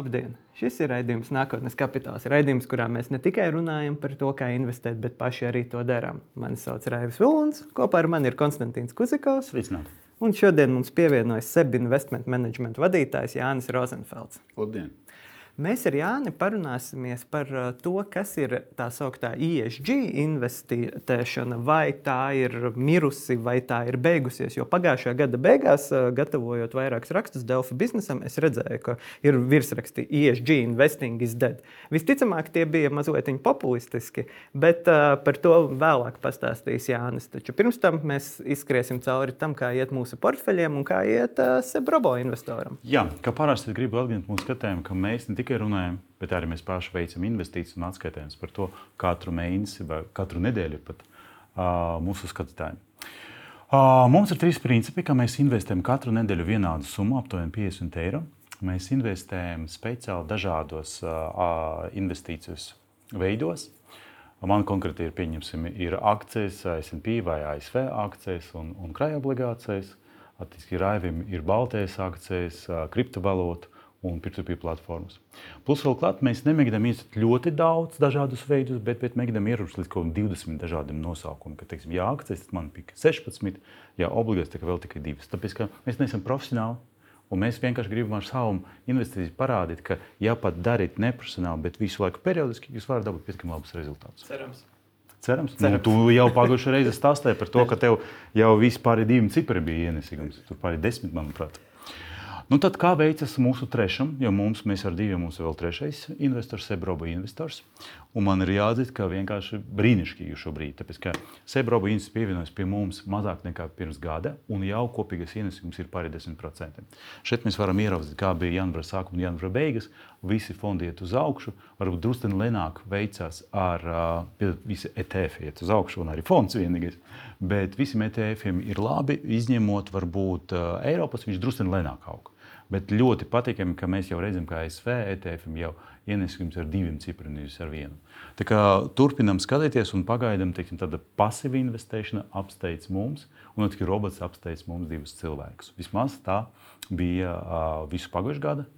Labdien! Šis ir raidījums Nākotnes kapitāls. Raidījums, kurā mēs ne tikai runājam par to, kā investēt, bet paši arī to darām. Mani sauc Raivis Vilons, kopā ar mani ir Konstantīns Kuzikovs. Sveicināt! Un šodien mums pievienojas SEB Investment Management vadītājs Jānis Rozenfelds. Labdien! Mēs ar Jāni parunāsimies par uh, to, kas ir tā sauktā ESG investēšana, vai tā ir mirusi, vai tā ir beigusies. Jo pagājušā gada beigās, uh, gatavojot vairākus rakstus Delfa biznesam, es redzēju, ka ir virsraksti ESG investing is dead. Visticamāk, tie bija mazliet populistiski, bet uh, par to vēlāk pastāstīs Jānis. Taču pirms tam mēs izskriesim cauri tam, kā iet mūsu portfeļiem un kā iet Sebrobo investoram. Jā, kā parasti gribu atgādināt mūsu skatījumu, ka mēs ne tikai tikai runājam, bet arī mēs paši veicam investīcijas un atskaitām par to katru mēnesi vai katru nedēļu pat uh, mūsu skatītājiem. Uh, mums ir trīs principi, kā mēs investējam katru nedēļu vienādu summu, aptuveni 50 eiro. Mēs investējam speciāli dažādos uh, investīcijas veidos. Man konkrēti ir, pieņemsim, ir akcijas, SP vai ASV akcijas un, un krājuma obligācijas. Attiecīgi, Raivim ir baltais akcijas, kriptovalūta un P2P platformas. Plus, vēl klāt, mēs nemēģinām iesaistīt ļoti daudz dažādus veidus, bet, bet mēģinām ierobežot līdz kaut kādiem 20 dažādiem nosaukumiem. Kad, teiksim, jā, akcijas man pika 16, ja obligāts tikai vēl tikai 2. Tāpēc, ka mēs neesam profesionāli. Un mēs vienkārši gribam ar savu investīciju parādīt, ka, ja pat darīt neprofesionāli, bet visu laiku periodiski, jūs varat dabūt pietiekami labus rezultātus. Cerams. Cerams. Cerams. Nu, tu jau pagājušajā reizē stāstīji par to, ka tev jau vispār divi cipari bija ienesīgums. Tur pāri desmit, manuprāt. Nu, tad kā veicas mūsu trešam, jo mums, ar diviem mums ir vēl trešais investors, Sebroba investors. Un man ir jāatzīst, ka vienkārši brīnišķīgi šobrīd. Tāpēc, ka Sebroba investors pievienojas pie mums mazāk nekā pirms gada, un jau kopīgais ienesums ir pāri 10%. Šeit mēs varam ieraudzīt, kā bija janvāra sākuma un janvāra beigas. Visi fondi iet uz augšu, varbūt drusku lēnāk veicās ar uh, visi ETF, iet uz augšu, un arī fonds vienīgais. Bet visiem ETF ir labi, izņemot varbūt uh, Eiropas, viņš drusku lēnāk aug. Bet ļoti patīkami, ka mēs jau redzam, ka ASV ETF jau ienesums ar diviem cipriem, nevis ar vienu. Tā kā turpinām skatīties un pagaidām tāda pasīva investēšana apsteidz mums, un tikai robots apsteidz mums divus cilvēkus. Vismaz tā bija uh, visu pagājušā gada,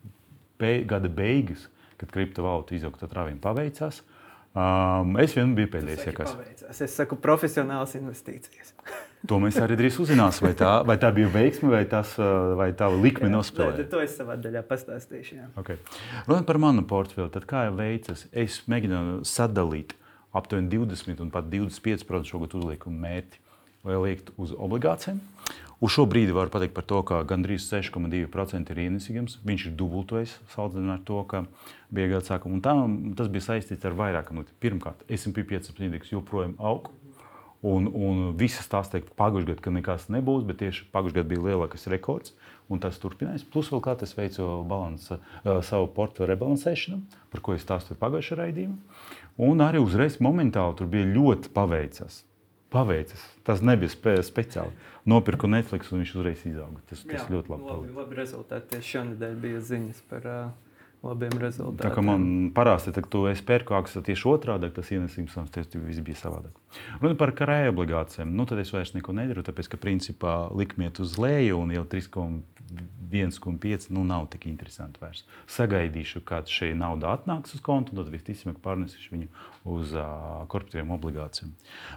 be, gada beigas, kad kriptovalūta izauga, tad rāvim paveicās. Um, es vien biju pēdējais, kas. Es saku, profesionāls investīcijas. To mēs arī drīz uzzināsim. Vai tā, vai tā bija veiksme, vai, tas, vai tā likme nospēlēja? To es savā daļā pastāstīšu. Jā. Okay. Runājot par manu portfeli, tad kā jau veicas, es mēģinu sadalīt aptuveni 20 un pat 25% šogad uzliekumu mērķi, lai liektu uz obligācijām. Uz šo brīdi var pateikt par to, ka gandrīz 6,2% ir ienesīgums. Viņš ir dubultojis salīdzinājumā ar to, ka bija gada sākuma. Tā, tas bija saistīts ar vairākām lietām. Pirmkārt, SP 500 indeks joprojām aug. Un, un visas tās teikt, pagājušajā gadā, ka nekas nebūs, bet tieši pagājušajā gadā bija lielākais rekords, un tas turpinājās. Plus vēl kā es veicu balansa, uh, savu portfeļu rebalansēšanu, par ko es stāstīju pagājušajā raidījumā. Un arī uzreiz momentāli tur bija ļoti paveicas. Paveicas. Tas nebija spe speciāli. Nopirku Netflix, un viņš uzreiz izauga. Tas, tas Jā, ļoti labi. Labi, labi rezultāti. Šonadēļ bija ziņas par uh, labiem rezultātiem. Tā kā man parasti, ka tu esi pērkāks, tad tieši otrādi tas ienesums viss bija savādāk. Runājot par karēju obligācijām, nu, tad es vairs neko nedaru, tāpēc ka principā likme iet uz leju un jau 3,1,5 nu, nav tik interesanti vairs. Sagaidīšu, kad šī nauda atnāks uz kontu, tad visticamāk pārnesīšu viņu uz uh, korporatīviem obligācijām.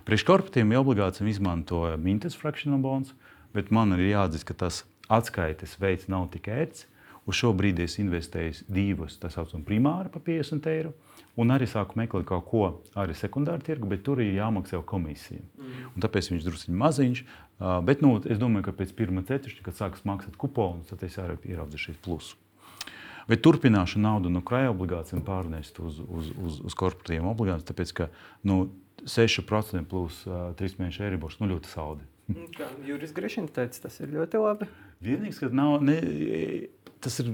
Priekš korporatīviem obligācijām izmantoju Mintas fractional bonds, bet man ir jāatzīst, ka tas atskaites veids nav tik ērts Uz šo brīdi es investēju divus, tā saucamā primāra par 50 eiro. Un arī sāku meklēt kaut ko arī sekundāru tirgu, bet tur ir jāmaksā komisija. Mm. Un tāpēc viņš druskuļi maziņš. Bet nu, es domāju, ka pēc pirmā ceturkšņa, kad sāks maksāt kuponus, tad es arī ieraudzīšu šeit plusu. Bet turpināšu naudu no krājuma obligācijām pārnest uz, uz, uz, uz korporatīviem obligācijām, tāpēc ka nu, 6% plus uh, 3 mēnešu eiriborgs nu, ļoti saldi. Kā Juris Grešins teica, tas ir ļoti labi. Vienīgais, ka nav, ne, tas ir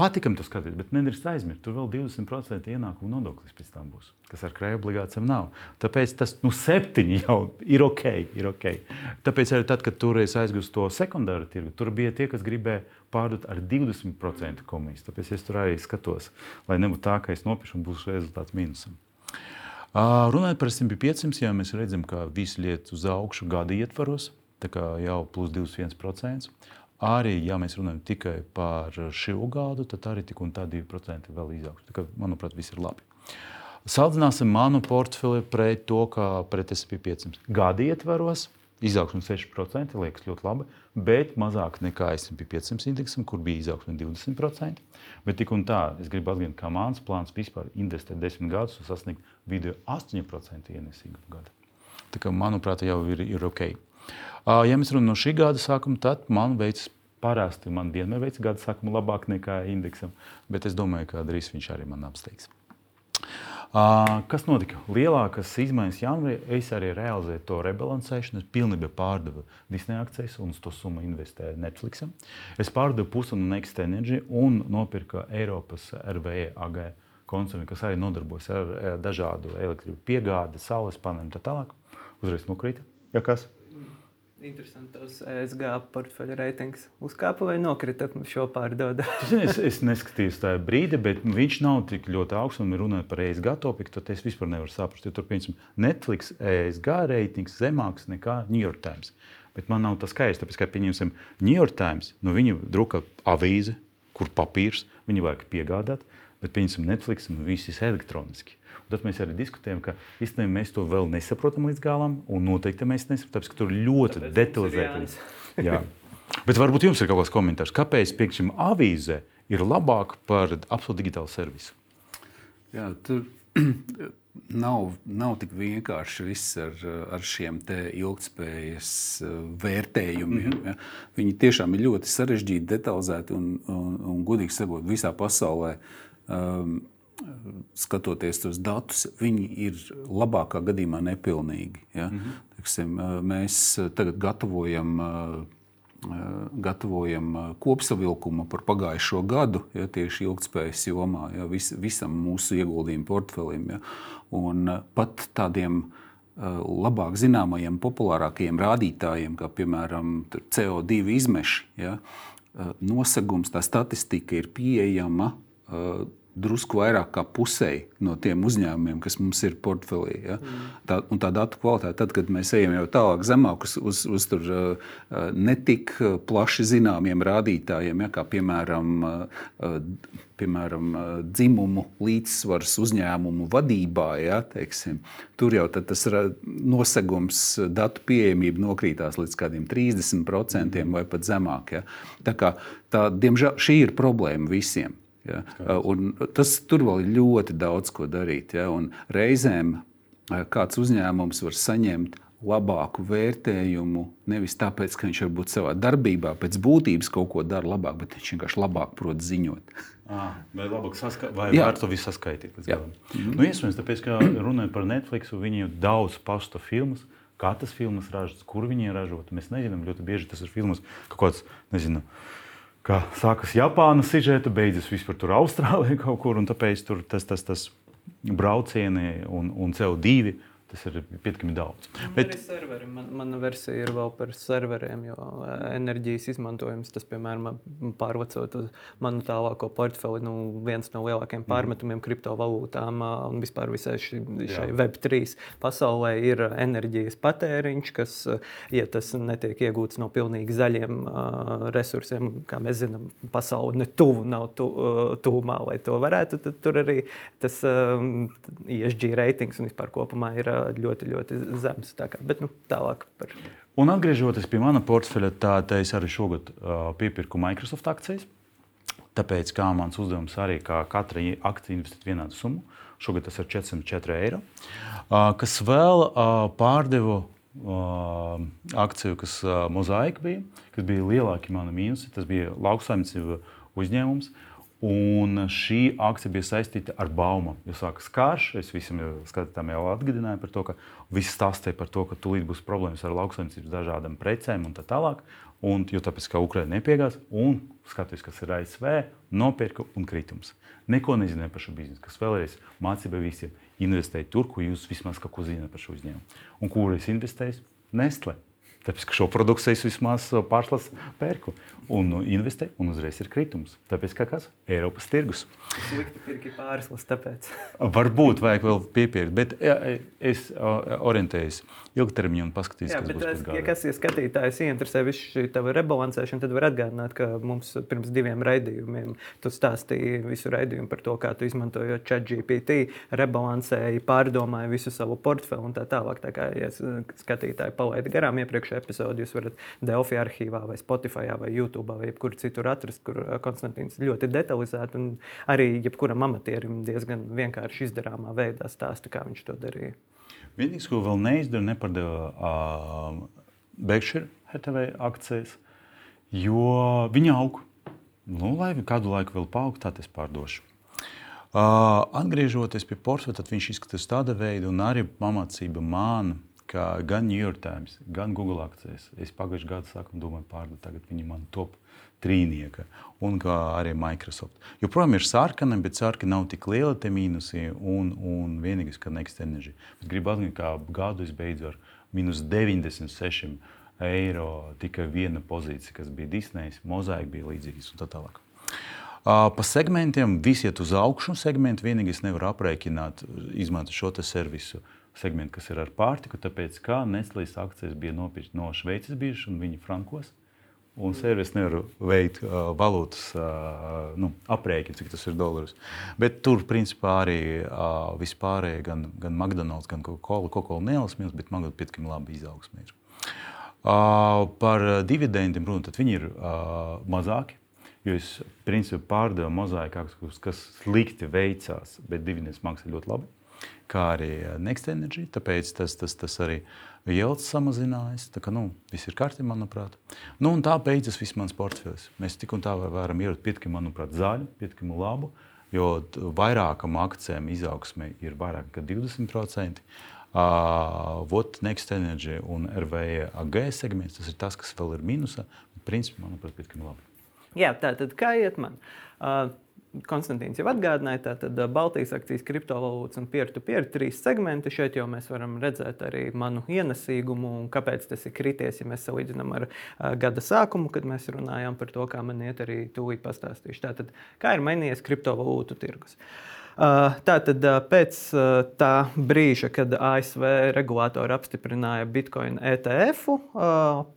patīkami to skatīties, bet nedrīkst aizmirst. Tur vēl 20% ienākumu nodoklis pēc tam būs, kas ar krājuma obligācijām nav. Tāpēc tas nu, septiņi jau ir ok. Ir okay. Tāpēc arī tad, kad toreiz aizgāju uz to sekundāru tirgu, tur bija tie, kas gribēja pārdot ar 20% komisiju. Tāpēc es tur arī skatos, lai nebūtu tā, ka es nopirku un būs rezultāts mīnusam. Runājot par 100-500, jā, mēs redzam, ka visi liet uz augšu gada ietvaros, tā kā jau plus 21%. Arī, ja mēs runājam tikai par šo gadu, tad arī tik un tā 2% vēl izaugs. Manuprāt, viss ir labi. Salīdzināsim manu portfeli pret to, kā pret SP 500 gadu ietvaros. Izaugsme 6% liekas ļoti labi, bet mazāk nekā SP 500 indeksam, kur bija izaugsme 20%. Bet tik un tā, es gribu atgādināt, ka mans plāns vispār investēt 10 gadus un sasniegt video 8% ienesīgumu gadu. Tā kā, manuprāt, jau ir, ir ok. Ja mēs runājam no šī gada sākuma, tad man veicas parasti, man vienmēr veicas gada sākuma labāk nekā indeksam, bet es domāju, ka drīz viņš arī man apsteigs. Kas notika? Lielākas izmaiņas janvārī. Es arī realizēju to rebalansēšanu. Es pilnībā pārdevu Disneja akcijas un to summu investēju Netflix. Es pārdevu pusi no Next Energy un nopirku Eiropas RVE AG koncernu, kas arī nodarbojas ar dažādu elektrību piegādi, saules paneļiem un tā tālāk. Uzreiz nokrita. Ja kas? Interesanti, tas ESG portfeļa reitings uzkāpa vai nokrita šo pārdodu. es, es neskatījos tajā brīdī, bet viņš nav tik ļoti augsts. Un runājot par ESG topiku, tad es vispār nevaru saprast, jo tur, piemēram, Netflix ESG reitings zemāks nekā New York Times. Bet man nav tas skaidrs, tāpēc, ka, pieņemsim, New York Times, nu, viņi druka avīzi, kur papīrs, viņi vajag piegādāt, bet, pieņemsim, Netflix, nu, viss ir elektroniski. Tad mēs arī diskutējam, ka īstenībā mēs to vēl nesaprotam līdz galam, un noteikti mēs nesaprotam, tāpēc, ka tur ļoti tāpēc detalizēti. Bet varbūt jums ir kaut kāds komentārs, kāpēc piekšķim avīzē ir labāk par absolūti digitālu servisu? Jā, tur nav, nav tik vienkārši viss ar, ar šiem ilgspējas uh, vērtējumiem. -hmm. ja. Viņi tiešām ir ļoti sarežģīti, detalizēti un, un, un gudīgi sakot, visā pasaulē. Um, skatoties tos datus, viņi ir labākā gadījumā nepilnīgi. Ja? Mm -hmm. Teksim, mēs tagad gatavojam, gatavojam kopsavilkumu par pagājušo gadu, ja, tieši ilgspējas jomā, ja, vis, visam mūsu ieguldījumu portfelim. Ja? Un pat tādiem labāk zināmajiem, populārākajiem rādītājiem, kā piemēram CO2 izmeši, ja? nosegums, tā statistika ir pieejama drusku vairāk kā pusēji no tiem uzņēmumiem, kas mums ir portfelī. Ja? Mm. Tā, tā datu kvalitāte, tad, kad mēs ejam jau tālāk zemāk uz, uz, uz tur, uh, netik plaši zināmiem rādītājiem, ja? kā piemēram, uh, piemēram dzimumu līdzsvars uzņēmumu vadībā, ja? Teiksim, tur jau tas nosegums, datu pieejamība nokrītās līdz kādiem 30% vai pat zemāk. Ja? Tā kā, tā, diemžēl šī ir problēma visiem. Ja? Tas tur vēl ir ļoti daudz ko darīt. Ja? Un reizēm kāds uzņēmums var saņemt labāku vērtējumu nevis tāpēc, ka viņš varbūt savā darbībā pēc būtības kaut ko dara labāk, bet viņš vienkārši labāk prot ziņot. À, vai labāk saskaitīt, vai var to visu saskaitīt? Mm -hmm. nu, iespējams, tāpēc, ka runājot par Netflix, viņi ir daudz pastu filmas. Kā tas filmas ražotas, kur viņi ir ražotas. Mēs nezinām, ļoti bieži tas ir filmas kaut kāds, nezinu, uh, ka sākas Japānas sižeta, beidzas vispār tur Austrālijā kaut kur, un tāpēc tur tas, tas, tas braucieni un, un CO2 Tas ir pietiekami daudz. Nu, Bet... Man, mana versija ir vēl par serveriem, jo enerģijas izmantojums, tas, piemēram, pārvacot uz manu tālāko portfeli, nu, viens no lielākajiem mhm. pārmetumiem mm. kriptovalūtām un vispār visai šai, šai Web3 pasaulē ir enerģijas patēriņš, kas, ja tas netiek iegūts no pilnīgi zaļiem uh, resursiem, kā mēs zinām, pasaule ne tuvu nav tu, uh, tūmā, lai to varētu, tad tur arī tas uh, ESG reitings un vispār kopumā ir ļoti, ļoti zems. Tā kā, bet nu, tālāk par. Un atgriežoties pie mana portfeļa, tad es arī šogad piepirku Microsoft akcijas. Tāpēc mans uzdevums arī kā katra akcija investēt vienādu summu. Šogad tas ir 404 eiro. Kas vēl pārdevu akciju, kas mozaika bija, kas bija lielāki mani mīnusi. Tas bija lauksaimniecība uzņēmums. Uh, Un šī akcija bija saistīta ar baumu. Jo sākas karš, es jau skatītājiem jau atgādināju par to, ka viss stāstīja par to, ka tūlīt būs problēmas ar lauksaimniecības dažādām precēm un tā tālāk. Un, jo tāpēc, ka Ukraiņa nepiegās, un skatījos, kas ir ASV, nopirka un kritums. Neko nezināju par šo biznesu, kas vēlreiz mācīja visiem. Investējiet tur, kur jūs vismaz kaut ko zināt par šo uzņēmumu. Un kur es investēju? Nestlé. Tāpēc, ka šo produkciju es vismaz pārslasu pērku un investēju, un uzreiz ir kritums. Tāpēc, ka kas? Eiropas tirgus. Slikti pirki pārslas, tāpēc. Varbūt vajag vēl piepirkt, bet ja, es orientējos ilgtermiņā un paskatīšos, kas būs. Es, ja kas ir skatītājs, ieinteresē visu šī tava rebalansēšana, tad var atgādināt, ka mums pirms diviem raidījumiem tu stāstīji visu raidījumu par to, kā tu izmantojot ChatGPT, rebalansēji, pārdomāji visu savu portfeli un tā tālāk. Tā kā ja skatītāji palaida garām iepriekšējā epizodē, jūs varat Delphi arhīvā vai Spotify vai YouTube vai jebkur citur atrast, kur Konstantīns ļoti detalizēti un arī jebkuram amatierim diezgan vienkārši izdarāmā veidā stāsta, kā viņš to darīja. Vienīgais, ko vēl neizdara, nepardeva uh, Berkshire Hathaway akcijas, jo viņa aug. Nu, lai kādu laiku vēl paaugtu, tad es pārdošu. Uh, atgriežoties pie tad viņš izskatās tāda veida, un arī pamācība man, ka gan New York Times, gan Google akcijas, es pagājušajā gadā sāku domāt pārdot, tagad viņi man top trīnieka, un arī Microsoft. Joprojām ir sarkana, bet sarkana nav tik liela, tie mīnusi, un, un vienīgais, ka Next Energy. Bet gribu atgādināt, ka gadu es beidzu ar minus 96 eiro tikai viena pozīcija, kas bija Disneja, mozaika bija līdzīgas un tā tālāk. Pa segmentiem viss iet uz augšu. Segmenti vienīgais nevar aprēķināt, izmantot šo servisu segmentu, kas ir ar pārtiku. Tāpēc, kā Nestlīs akcijas bija nopirktas no Šveices bijušas un viņa frankos, un servis nevar veikt uh, valūtas uh, nu, aprēķinu, cik tas ir dolāros. Bet tur, principā, arī uh, vispārēji gan, gan McDonald's, gan Coca-Cola, Coca-Cola nelasmies, bet McDonald's pietiekami labi izaugsmē. Uh, par dividendiem runājot, viņi ir uh, mazāki. Jo es principā pārdevu mozaiku, kas slikti veicās, bet dividendus maksā ļoti labi kā arī Next Energy. Tāpēc tas, tas, tas arī ielas samazinājās. Tā kā nu, viss ir kārtībā, manuprāt. Nu, tā beidzas viss mans portfels. Mēs tik un tā varam ierot pietiekami, manuprāt, zaļu, pietiekami labu. Jo vairākam akcijiem izaugsme ir vairāk nekā 20%. Uh, Vot Next Energy un RVAG segments, tas ir tas, kas vēl ir mīnusā. Principā, manuprāt, pietiekami labi. Jā, tā tad kā iet man? Uh, Konstantīns jau atgādināja, tātad Baltijas akcijas, kriptovalūtas un peer-to-peer trīs segmenti. Šeit jau mēs varam redzēt arī manu ienesīgumu un kāpēc tas ir krities, ja mēs salīdzinām ar uh, gada sākumu, kad mēs runājām par to, kā man iet arī tūlīt pastāstīšu. Tātad, kā ir mainījies kriptovalūtu tirgus? Uh, Tātad pēc tā brīža, kad ASV regulātori apstiprināja Bitcoin ETF,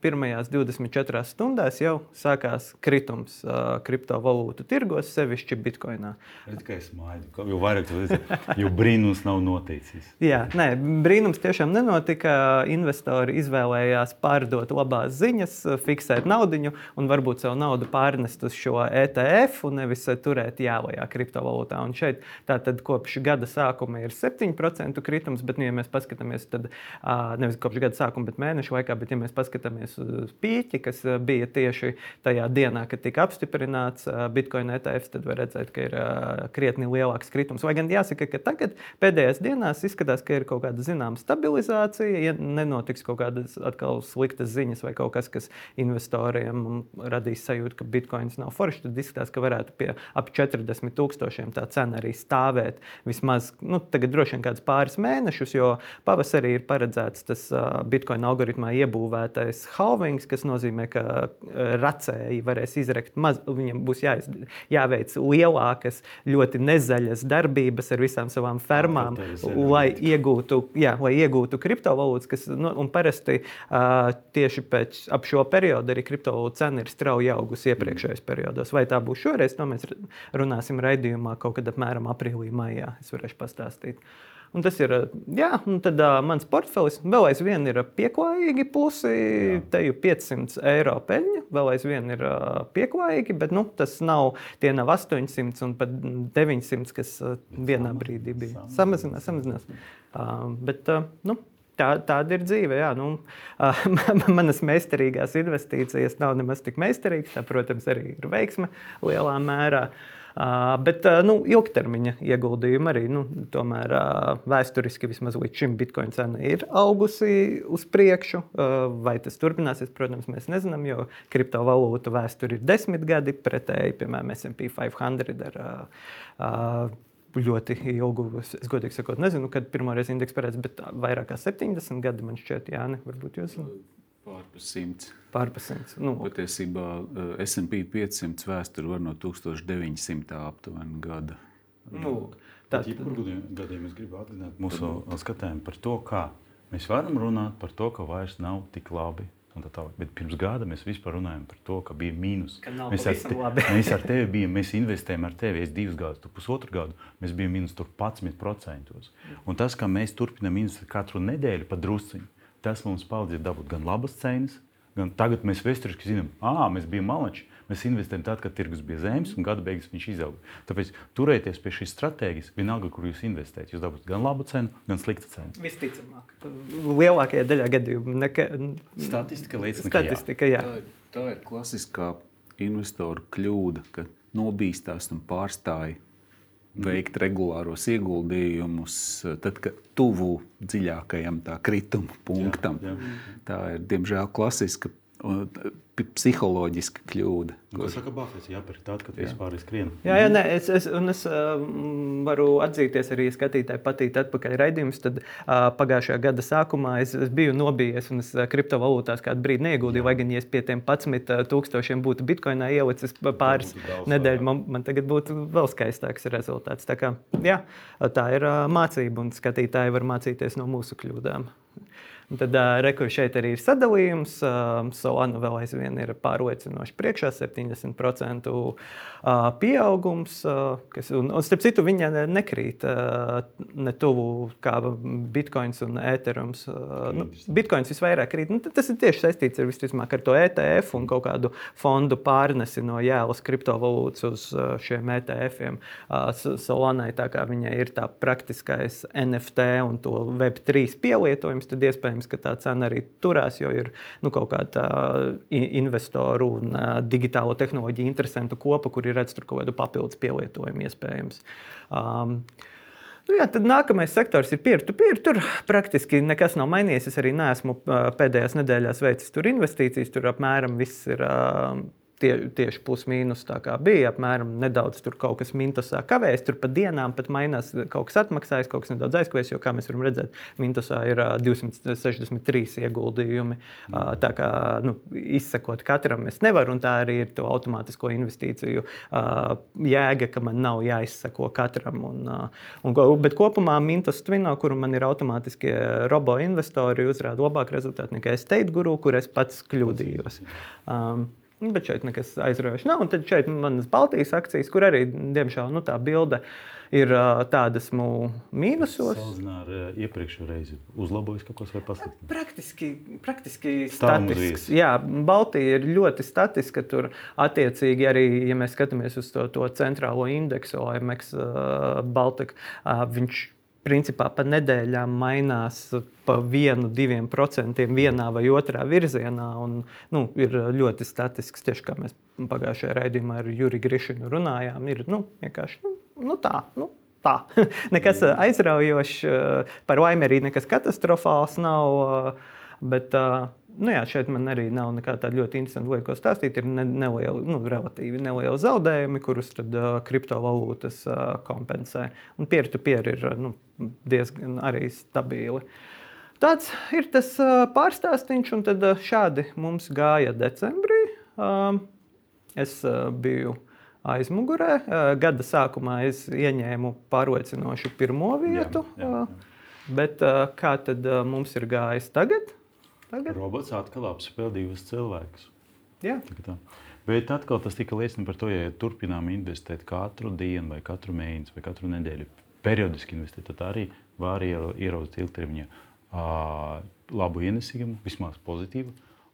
pirmajās 24 stundās jau sākās kritums kriptovalūtu tirgos, sevišķi Bitcoinā. Tikai smaidu, jo vairāk tu redzēji, jo brīnums nav noticis. Jā, nē, brīnums tiešām nenotika. Investori izvēlējās pārdot labās ziņas, fiksēt naudu un varbūt savu naudu pārnest uz šo ETF un nevis turēt jālajā kriptovalūtā. Un šeit tā Tātad kopš gada sākuma ir 7% kritums, bet, nu, ja mēs paskatāmies, tad nevis kopš gada sākuma, bet mēnešu laikā, bet, ja mēs paskatāmies uz pīķi, kas bija tieši tajā dienā, kad tika apstiprināts Bitcoin ETF, tad var redzēt, ka ir krietni lielāks kritums. Vai gan jāsaka, ka tagad pēdējās dienās izskatās, ka ir kaut kāda zināma stabilizācija, ja nenotiks kaut kādas atkal sliktas ziņas vai kaut kas, kas investoriem radīs sajūtu, ka Bitcoins nav foršs, tad izskatās, ka varētu pie ap 40 tūkstošiem tā cena arī stāvēt stāvēt vismaz nu, droši vien kādus pāris mēnešus, jo pavasarī ir paredzēts tas Bitcoin algoritmā iebūvētais halvings, kas nozīmē, ka racēji varēs izrekt maz, viņiem būs jāiz, jāveic lielākas, ļoti nezaļas darbības ar visām savām fermām, lai iegūtu, jā, lai iegūtu kriptovalūtas, kas nu, parasti uh, tieši pēc ap šo periodu arī kriptovalūtu cena ir strauji augusi iepriekšējos periodos. Vai tā būs šoreiz, to mēs runāsim raidījumā kaut kad apmēram aprīlī aprīlī, maijā. Es varēšu pastāstīt. Un tas ir, jā, un tad uh, mans portfelis vēl aizvien ir pieklājīgi plusi, jā. te jau 500 eiro peļņa, vēl aizvien ir uh, pieklājīgi, bet nu, tas nav, tie nav 800 un pat 900, kas uh, vienā brīdī bija. Samazinās, samazinās. Uh, bet, uh, nu, Tā, tāda ir dzīve. Jā, nu, uh, manas meistarīgās investīcijas nav nemaz tik meistarīgas. Tā, protams, arī ir veiksme lielā mērā. Uh, bet nu, ilgtermiņa ieguldījumi arī nu, tomēr vēsturiski vismaz līdz šim bitkoina cena ir augusi uz priekšu. Vai tas turpināsies, protams, mēs nezinām, jo kriptovalūtu vēsture ir desmit gadi pretēji, piemēram, SP 500 ar ļoti ilgu, es godīgi sakot, nezinu, kad pirmoreiz indeks parādījās, bet vairāk kā 70 gadi man šķiet, jā, ne, varbūt jūs. Pārpas simts. Pārpas simts. Nu, Patiesībā eh, SP 500 vēsture var no 1900. aptuveni gada. nu, Tā tā, ir gadījumā, es gribu atgādināt mūsu skatītājiem par to, kā mēs varam runāt par to, ka vairs nav tik labi. un tā. Bet pirms gada mēs vispār runājām par to, ka bija mīnus. Ka nav mēs, ar labi. mēs ar tevi bijām, mēs investējām ar tevi, es divus gadus, tu pusotru gadu, mēs bijām mīnus tur 11%. Un tas, ka mēs turpinām investēt katru nedēļu pa drusciņu, tas mums palīdz dabūt gan labas cenas, gan tagad mēs vēsturiski zinām, ah, mēs bijām malači. Mēs investējam tad, kad tirgus bija zems un gada beigās viņš izauga. Tāpēc turieties pie šīs stratēģijas, vienalga, kur jūs investējat. Jūs dabūsiet gan labu cenu, gan sliktu cenu. visticamāk, lielākajā daļā gadījumu neka, Statistika liecina, ka jā. statistika, jā. Tā, ir- tā ir klasiskā investora kļūda, ka nobīstās un pārstāja veikt regulāros ieguldījumus, tad, kad tuvu dziļākajam tā krituma punktam. jā. Tā ir diemžēl klasiska psiholoģiska kļūda. Ko saka Bafets? Jā, par tādu, ka vispār ir skrien. Jā, jā nē, es, es, un es uh, varu atzīties arī skatītāji, patīk atpakaļ raidījumus. Tad uh, pagājušajā gada sākumā es, es biju nobijies un es kriptovalūtās kādu brīdi neieguldīju. Lai gan ja es pie tiem 11 tūkstošiem būtu bitkoinā ielicis pa pāris nedēļu, man, man tagad būtu vēl skaistāks rezultāts. Tā, kā, jā, tā ir uh, mācība, un skatītāji var mācīties no mūsu kļūdām. Tad uh, rekur šeit arī ir sadalījums. Uh, Solana vēl aizvien ir pārliecinoši priekšā, 70% uh, pieaugums. Uh, kas, un, un starp citu, viņa ne- nekrīt uh, ne tuvu kā Bitcoins un Ethereums. Uh, nu, Bitcoins visvairāk krīt. Nu, tas ir tieši saistīts ar, visticamāk, ar to ETF un kaut kādu fondu pārnesi no jēlas kriptovalūtas uz uh, šiem ETF-iem. Uh, Solanai tā kā viņai ir tā praktiskais NFT un to Web3 pielietojums, tad iespējams, ka tā cena arī turās, jo ir nu, kaut kāda investoru un digitālo tehnoloģiju interesantu kopa, kur ir redzams kaut kādu papildus pielietojumu iespējams. Um, Nu jā, tad nākamais sektors ir peer-to-peer. Tur praktiski nekas nav mainījies. Es arī neesmu pēdējās nedēļās veicis tur investīcijas. Tur apmēram viss ir tie, tieši plus-mínus bija. Apmēram nedaudz tur kaut kas mintosā kavējas. Tur pa dienām pat mainās kaut kas atmaksājas, kaut kas nedaudz aizkavējas. Jo, kā mēs varam redzēt, mintosā ir ā, 263 ieguldījumi. Tā kā nu, izsekot katram es nevaru, un tā arī ir to automātisko investīciju jēga, ka man nav jāizseko katram. Un, un, bet kopumā Mintos Twino, kuru man ir automātiskie robo investori, uzrāda labāku rezultātu nekā State Guru, kur es pats kļūdījos. Um, Bet šeit nekas aizraujošs nav. Un tad šeit manas Baltijas akcijas, kur arī, diemžēl, nu, tā bilde ir tāda esmu mīnusos. Salīdzinājumā ar iepriekšējo reizi uzlabojis kaut ko vai pasliktinājis. Praktiski, praktiski statisks. Jā, Baltija ir ļoti statiska. Tur attiecīgi arī, ja mēs skatāmies uz to, to centrālo indeksu, OMX, Baltika, viņš principā pa nedēļām mainās pa vienu, diviem procentiem vienā vai otrā virzienā. Un, nu, ir ļoti statisks, tieši kā mēs pagājušajā raidījumā ar Juriju Grišinu runājām. Ir nu, vienkārši nu, nu, tā. Nu, Tā. nekas aizraujošs, par laimi arī nekas katastrofāls nav. Bet ā, nu jā, šeit man arī nav nekāda ļoti interesanta lieta, ko stāstīt. Ir ne, neliela, nu, relatīvi neliela zaudējumi, kurus tad, ā, kriptovalūtas ā, kompensē. Un peer-to-peer ir ā, nu, diezgan arī stabili. Tāds ir tas ā, pārstāstīns, un tad ā, šādi mums gāja decembrī. Ā, Es ā, biju aizmugurē. Ā, Gada sākumā es ieņēmu pārliecinošu pirmo vietu. jā, jā. ā, Bet ā, kā tad ā, mums ir gājis tagad? Tagad? Robots atkal apspēlē divus cilvēkus. Jā. Tā tā. Bet atkal tas tika liecina par to, ja turpinām investēt katru dienu, vai katru mēnesi, vai katru nedēļu, periodiski investēt, tad arī var ieraudzīt ilgtermiņā labu ienesīgumu, vismaz pozitīvu.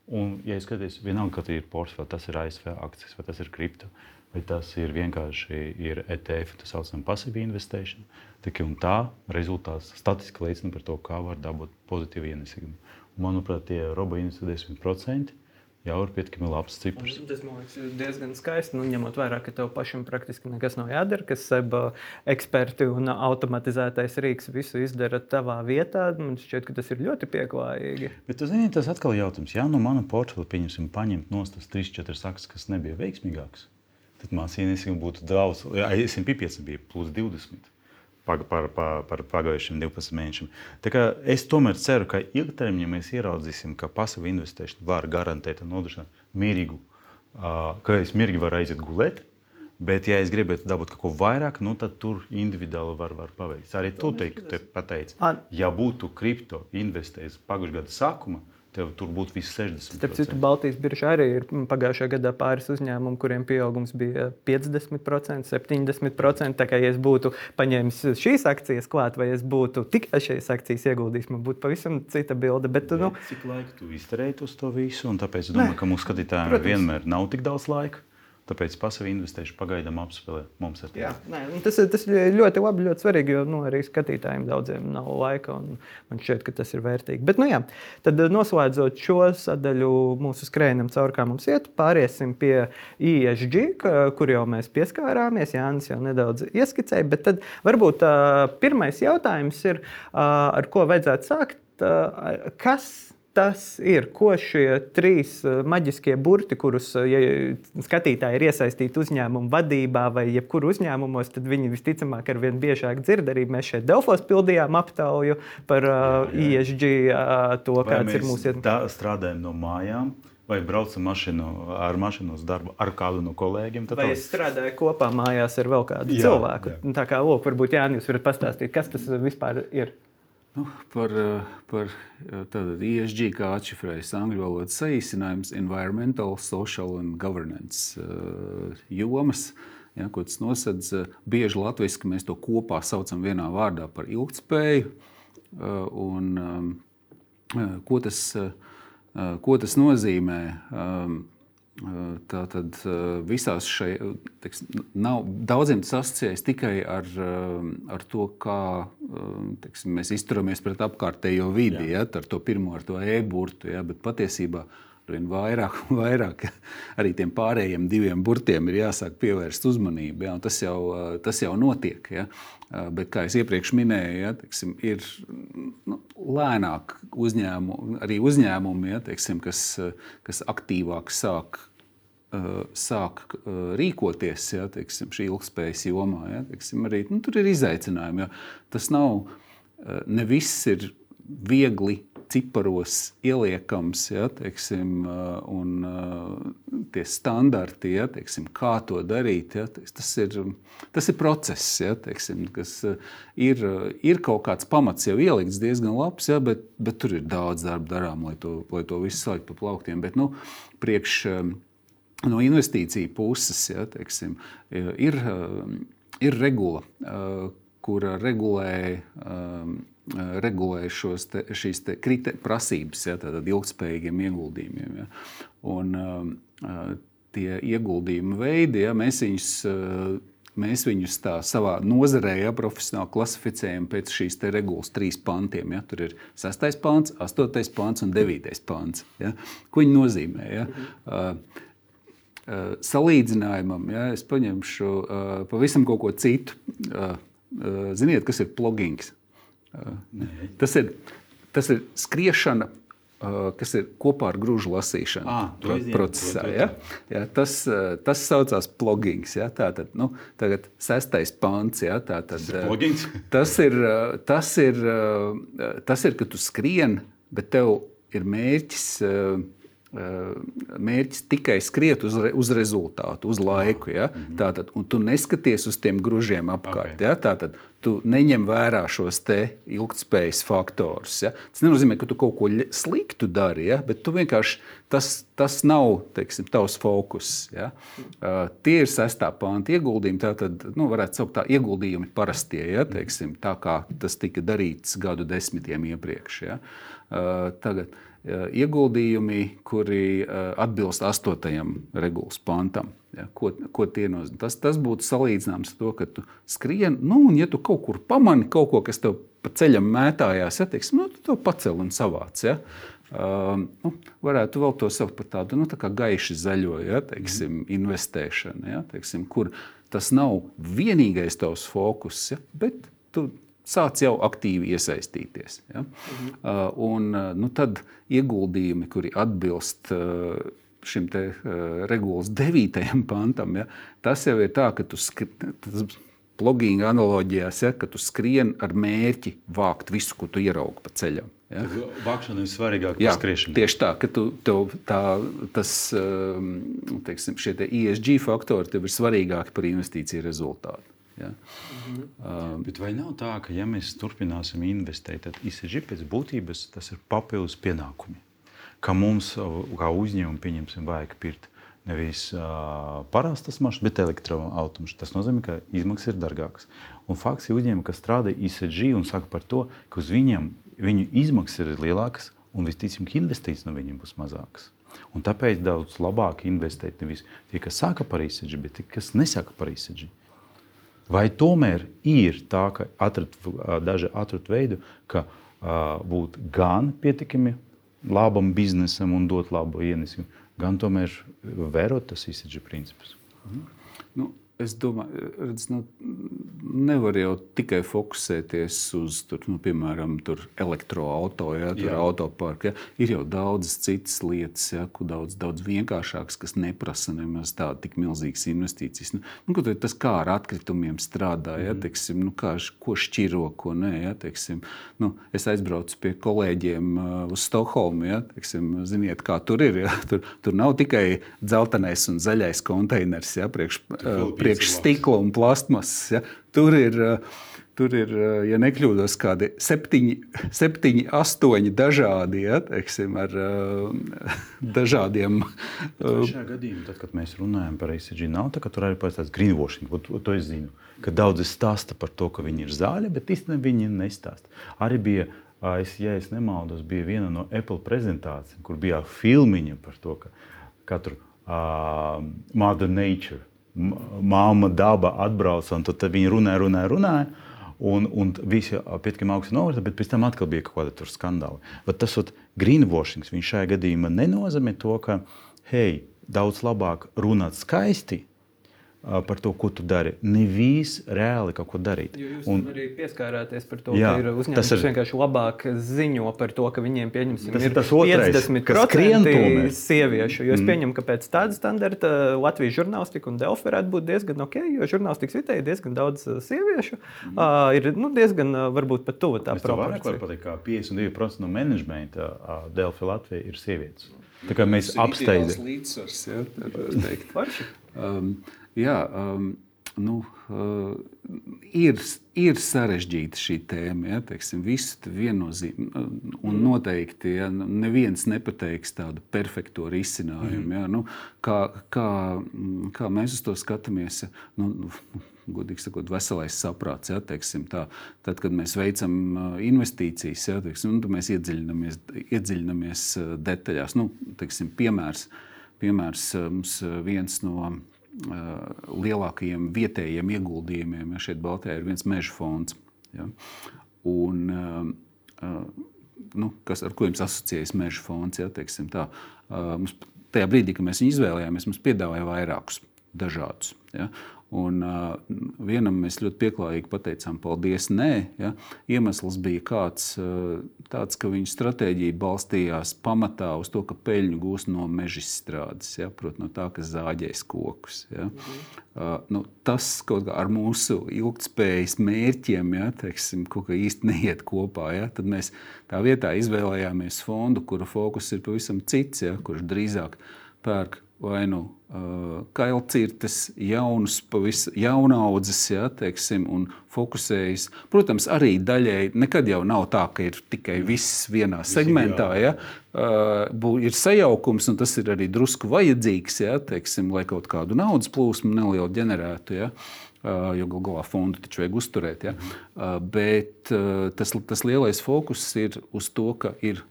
Un, ja es skatos, vienalga, ka tas ir portfels, tas ir ASV akcijas, vai tas ir kripto, vai tas ir vienkārši ir ETF, tas saucamā pasīva investēšana. Un tā rezultāts statistiski liecina par to, kā var dabūt pozitīvu ienesīgumu. Manuprāt, tie roboti investē 10% jau ir pietiekami labs cipars. Tas man liekas diezgan skaisti. Nu, ņemot vērā, ka tev pašam praktiski nekas nav jādara, kas seba eksperti un automatizētais rīks visu izdara tavā vietā. Man šķiet, ka tas ir ļoti pieklājīgi. Bet, zini, tas atkal ir jautājums. Ja no mana portfeļa pieņemsim, paņemt no tas 3-4 sakas, kas nebija veiksmīgāks, tad mākslinieks būtu daudz, ja SMP 5 bija plus 20. Par, par, par, par pagājušiem 12 mēnešiem. Es tomēr ceru, ka ilgtermiņā mēs ieraudzīsim, ka pasīva investēšana var garantēt un nodrošināt mierīgu, ka es mierīgi varu aiziet gulēt. Bet, ja es gribētu dabūt kaut ko vairāk, nu, tad tur individuāli var, var paveikt. Arī tu teik, te pateici, ja būtu kripto investējis pagājušā gada sākumā, tev tur būtu viss 60%. Starp citu, Baltijas biržā arī ir pagājušajā gadā pāris uzņēmumu, kuriem pieaugums bija 50%, 70%. Tā kā ja es būtu paņēmis šīs akcijas klāt, vai es būtu tikai šīs akcijas ieguldījis, man būtu pavisam cita bilde. Bet, Bet, nu, cik laika tu izterēji uz to visu? Un tāpēc es domāju, ne, ka mūsu skatītājiem vienmēr nav tik daudz laika. Tāpēc pasīvi investēšana pagaidām apspēlē mums ar to. Tas, tas ir ļoti labi, ļoti svarīgi, jo nu, arī skatītājiem daudziem nav laika. Man šķiet, ka tas ir vērtīgi. Bet, nu, jā, tad noslēdzot šo sadaļu mūsu skrējumam, caur kā mums iet, pāriesim pie ISG, kur jau mēs pieskārāmies. Jānis jau nedaudz ieskicēja, bet tad varbūt uh, pirmais jautājums ir, uh, ar ko vajadzētu sākt. Uh, kas tas ir, ko šie trīs eh, maģiskie burti, kurus eh, ja skatītāji ir iesaistīti uzņēmumu vadībā vai jebkur uzņēmumos, tad viņi visticamāk ar vien biežāk dzird. Arī mēs šeit Delfos pildījām aptauju par uh, ISG, uh, to, vai kāds ir mūsu ietekme. Strādājam no mājām. Vai braucam mašīnu, ar mašīnu uz darbu ar kādu no kolēģiem? Vai es strādāju kopā mājās ar vēl kādu jā, cilvēku? Jā. Tā kā, lūk, varbūt Jānis, jūs varat pastāstīt, kas tas vispār ir. Nu, par par tādu ESG, kā atšifrējas angļu valodas saīsinājums, Environmental, Social and Governance jomas. Ja, ko tas nosedz? Bieži latviešu mēs to kopā saucam vienā vārdā par ilgspēju. Un, ko, tas, ko tas nozīmē? Tātad visās šajās nav daudziem tas asociējas tikai ar, ar to, kā teksim, mēs izturamies pret apkārtējo vidi, Jā. ja, ar to pirmo, ar to e-burtu. Ja, bet patiesībā vien vairāk un vairāk arī tiem pārējiem diviem burtiem ir jāsāk pievērst uzmanību. Ja, tas, jau, tas jau notiek. Ja. Bet, kā jau iepriekš minēju, ja, teiksim, ir nu, lēnāk uzņēmumi, arī uzņēmumi, ja, teiksim, kas, kas aktīvāk sāk sāk uh, rīkoties ja, teiksim, šī ilgspējas jomā. Ja, teiksim, arī, nu, tur ir izaicinājumi. Ja. Tas nav uh, ne viss ir viegli ciparos ieliekams, ja, teiksim, un tie standarti, ja, teiksim, kā to darīt. Ja, tas, ir, tas ir process, ja, teiksim, kas ir, ir kaut kāds pamats jau ielikts diezgan labs, ja, bet, bet tur ir daudz darba darām, lai to, lai to visu salikt pa plauktiem. Bet, nu, priekš, no investīciju puses ja, teiksim, ir, ir regula, kura regulē, regulē šos te, šīs te krite, prasības ja, ilgspējīgiem ieguldījumiem. Ja. Un, tie ieguldījumu veidi, ja, mēs viņus mēs viņus tā savā nozarē ja, profesionāli klasificējam pēc šīs regulas trīs pantiem. Ja. Tur ir 6. pants, 8. pants un 9. pants. Ja. Ko viņi nozīmē? Ja. Uh, Eh, salīdzinājumam, ja es paņemšu uh, pavisam kaut ko citu. Uh, ziniet, kas ir plugins? Tas ir, tas ir skriešana, kas ir kopā ar grūžu lasīšanu ah, procesā. Ja? Ja, tas, tas saucās plugins. Ja? Tātad, nu, tagad sestais pants. Ja? Tātad, tas, ir, tas, ir, tas ir, ka tu skrien, bet tev ir mērķis mērķis tikai skriet uz, re, uz rezultātu, uz laiku. Ja? Mm -hmm. Tātad, un tu neskaties uz tiem gružiem apkārt. Okay. Ja? Tātad, tu neņem vērā šos ilgspējas faktorus. Ja? Tas nenozīmē, ka tu kaut ko sliktu dari, ja? bet vienkārši tas, tas nav teiksim, tavs fokus. Ja? Uh, tie ir sestā pānta ieguldījumi. Tātad, nu, varētu saukt tā ieguldījumi parastie, ja? teiksim, tā kā tas tika darīts gadu desmitiem iepriekš. Ja? Uh, tagad, uh, ieguldījumi, kuri atbilst astotajam regulas pantam. Ja, ko, ko tas, tas būtu salīdzināms ar to, ka tu skrieni, nu, un ja tu kaut kur pamani kaut ko, kas tev pa ceļam mētājās, ja, teiksim, nu, tu to pacel un savāc. Ja. Uh, nu, varētu vēl to saukt par tādu nu, tā gaišu zaļo ja, teiksim, investēšanu, ja, teiksim, kur tas nav vienīgais tavs fokus, ja, bet tu sāc jau aktīvi iesaistīties. Ja? Mhm. Uh, un, uh, nu, tad ieguldījumi, kuri atbilst uh, šim te, regulas devītajam pantam, ja? tas jau ir tā, ka tu skri, tas plugīna analoģijās, ja, ka tu skrien ar mērķi vākt visu, ko tu ieraugi pa ceļam. Ja. Vākšana ir svarīgāka par skriešanu. tieši tā, ka tu, tev tā, tas um, teiksim, šie te ESG faktori tev ir svarīgāki par investīciju rezultātu. Ja. Bet vai nav tā, ka, ja mēs turpināsim investēt, tad ICG pēc būtības tas ir papildus pienākumi? Ka mums, kā uzņēmumam, pieņemsim, vajag pirkt nevis uh, parastas mašīnas, bet elektroautomašīnas. Tas nozīmē, ka izmaksas ir dārgākas. Un fakts ir uzņēmumi, kas strādā ICG un saka par to, ka uz viņiem viņu izmaksas ir lielākas un visticamāk investīcijas no viņiem būs mazākas. Un tāpēc daudz labāk investēt nevis tie, kas saka par ICG, bet tie, kas nesaka par ICG. Vai tomēr ir tā, ka atrat, daži atrod veidu, ka uh, būt gan pietiekami labam biznesam un dot labu ienesību, gan tomēr vērot tas ICG principus? Nu, Es domāju, redz, nu, nevar jau tikai fokusēties uz, tur, nu, piemēram, elektroautorātu, ja, tur autoparku. Ja. Ir jau daudzas citas lietas, ja, kur daudz, daudz vienkāršākas, kas neprasa nemaz tādu tik milzīgas investīcijas. Nu, nu, tas kā ar atkritumiem strādā, ja, Mhm. teiksim, nu, kā, ko šķiro, ko nē. Ja, teiksim, nu, es aizbraucu pie kolēģiem uh, uz Stokholmu. Ja, teiksim, ziniet, kā tur ir. Ja, tur, tur nav tikai dzeltenais un zaļais konteiners ja, priekš, uh, priekš stikla un plastmasas. Ja. Tur ir, uh, tur ir, uh, ja nekļūdos, kādi septiņi, septiņi astoņi dažādi, ja, teiksim, ar uh, dažādiem. Uh, šajā gadījumā, tad, kad mēs runājam par ICG, nav tā, ka tur arī ir tāds greenwashing. To, to es zinu, ka daudzi stāsta par to, ka viņi ir zaļi, bet īstenībā viņi nestāsta. Arī bija, es, ja es nemaldos, bija viena no Apple prezentācijām, kur bija filmiņa par to, ka katru uh, Mother Nature, māma daba atbrauca un tad viņi runāja, runāja, runāja. Un, un visi pietiekami augstu novērtēja, bet pēc tam atkal bija kaut kāda skandāla. Bet tas greenwashing šajā gadījumā nenozīmē to, ka hei, daudz labāk runāt skaisti par to, ko tu dari. Nevis reāli kaut ko darīt. Jo jūs un, arī pieskārāties par to, Jā, ka ir uzņēmumi, tas kas ir- vienkārši labāk ziņo par to, ka viņiem pieņemsim, Tas ir ir tas otrais, kas skrien 50% tomēr. sieviešu. Jo es pieņemu, ka pēc tāda standarta Latvijas žurnālistika un Delfa varētu būt diezgan ok, jo žurnālistikas vidē ir diezgan daudz sieviešu. Uh, ir nu, diezgan varbūt pat tuvu tā tev vairāk proporcija. pateikt, ka 52% no menedžmenta uh, Delfi Latvijā ir sievietes. Tā kā mēs apsteidzam. līdzsvars. Ja, tā var teikt. Um, jā, um, nu, uh, ir, ir sarežģīta šī tēma. Ja, teiksim, visu viennozīm, un noteikti ja, nu, neviens nepateiks tādu perfekto risinājumu. Ja, nu, kā, kā, kā mēs uz to skatāmies? Nu, nu, Godīgi sakot, veselais saprāts. Ja, teiksim, tā, tad, kad mēs veicam uh, investīcijas, ja, teiksim, tad mēs iedziļinamies, iedziļinamies uh, detaļās. Nu, teiksim, piemērs, piemērs uh, mums viens no uh, lielākajiem vietējiem ieguldījumiem ja, šeit Baltijā ir viens meža fonds. Ja. Un, uh, uh, nu, kas, ar ko jums asociējas meža fonds? Ja, tā, uh, mums, tajā brīdī, kad mēs viņu izvēlējāmies, mums piedāvāja vairākus dažādus. Ja. Un, uh, vienam mēs ļoti pieklājīgi pateicām, paldies. Nē, ja. Iemesls bija kāds, uh, tāds, ka viņu stratēģija balstījās pamatā uz to, ka peļņu gūs no meža izstrādes, ja, proti, no tā, kas zāģēs kokus. Ja. Uh, nu, tas kaut kā ar mūsu ilgspējas mērķiem ja, teiksim, īsti neiet kopā. Ja. Tad mēs tā vietā izvēlējāmies fondu, kura fokus ir pavisam cits, ja, kurš drīzāk pērk vai nu uh, kailcirtes, jaunus, jaunaudzes, ja, teiksim, un fokusējas. Protams, arī daļēji nekad jau nav tā, ka ir tikai viss vienā segmentā. Ja, uh, ir sajaukums, un tas ir arī drusku vajadzīgs, ja, teiksim, lai kaut kādu naudas plūsmu nelielu ģenerētu. Ja. Uh, jo galu galā fondu taču vajag uzturēt. Ja? Uh, bet uh, tas, tas lielais fokus ir uz to, ka ir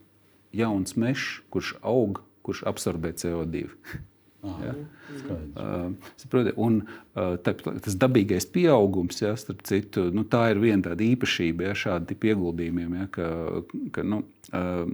jauns mežs, kurš aug, kurš absorbē CO2. Ja? Uh, saproti, un, uh, tā, tas dabīgais pieaugums, ja, starp citu, nu, tā ir viena tāda īpašība ja, šāda tipa ieguldījumiem. Ja, ka, ka, nu, uh,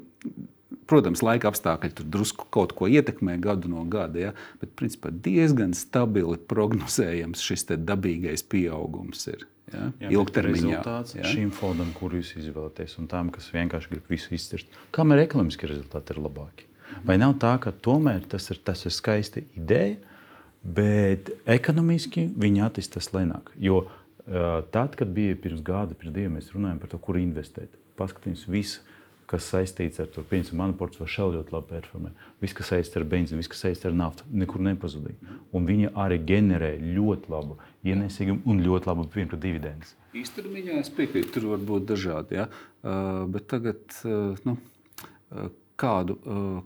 protams, laika apstākļi tur drusku kaut ko ietekmē gadu no gada, ja, bet principā diezgan stabili prognozējams šis dabīgais pieaugums ir. Ja, Jā, ilgtermiņā. Rezultāts ja. šim fondam, kur jūs izvēlaties, un tām, kas vienkārši grib visu izcirst, kamēr ekonomiskie rezultāti ir labāki. Vai nav tā, ka tomēr tas ir, tas ir skaisti ideja, bet ekonomiski viņi attīstās lēnāk? Jo Tad, kad bija pirms gada, pirms diviem, mēs runājām par to, kur investēt. Paskatīsimies, visu, kas saistīts ar to, piemēram, manu portfeli šeit ļoti labi performē. Viss, kas saistīts ar benzīnu, viss, kas saistīts ar naftu, nekur nepazudīja. Un viņi arī ģenerē ļoti labu ienesīgumu un ļoti labu pirmkārt dividendus. Īstermiņā es piekrītu, tur var būt dažādi. Ja? Uh, bet tagad, uh, nu, uh,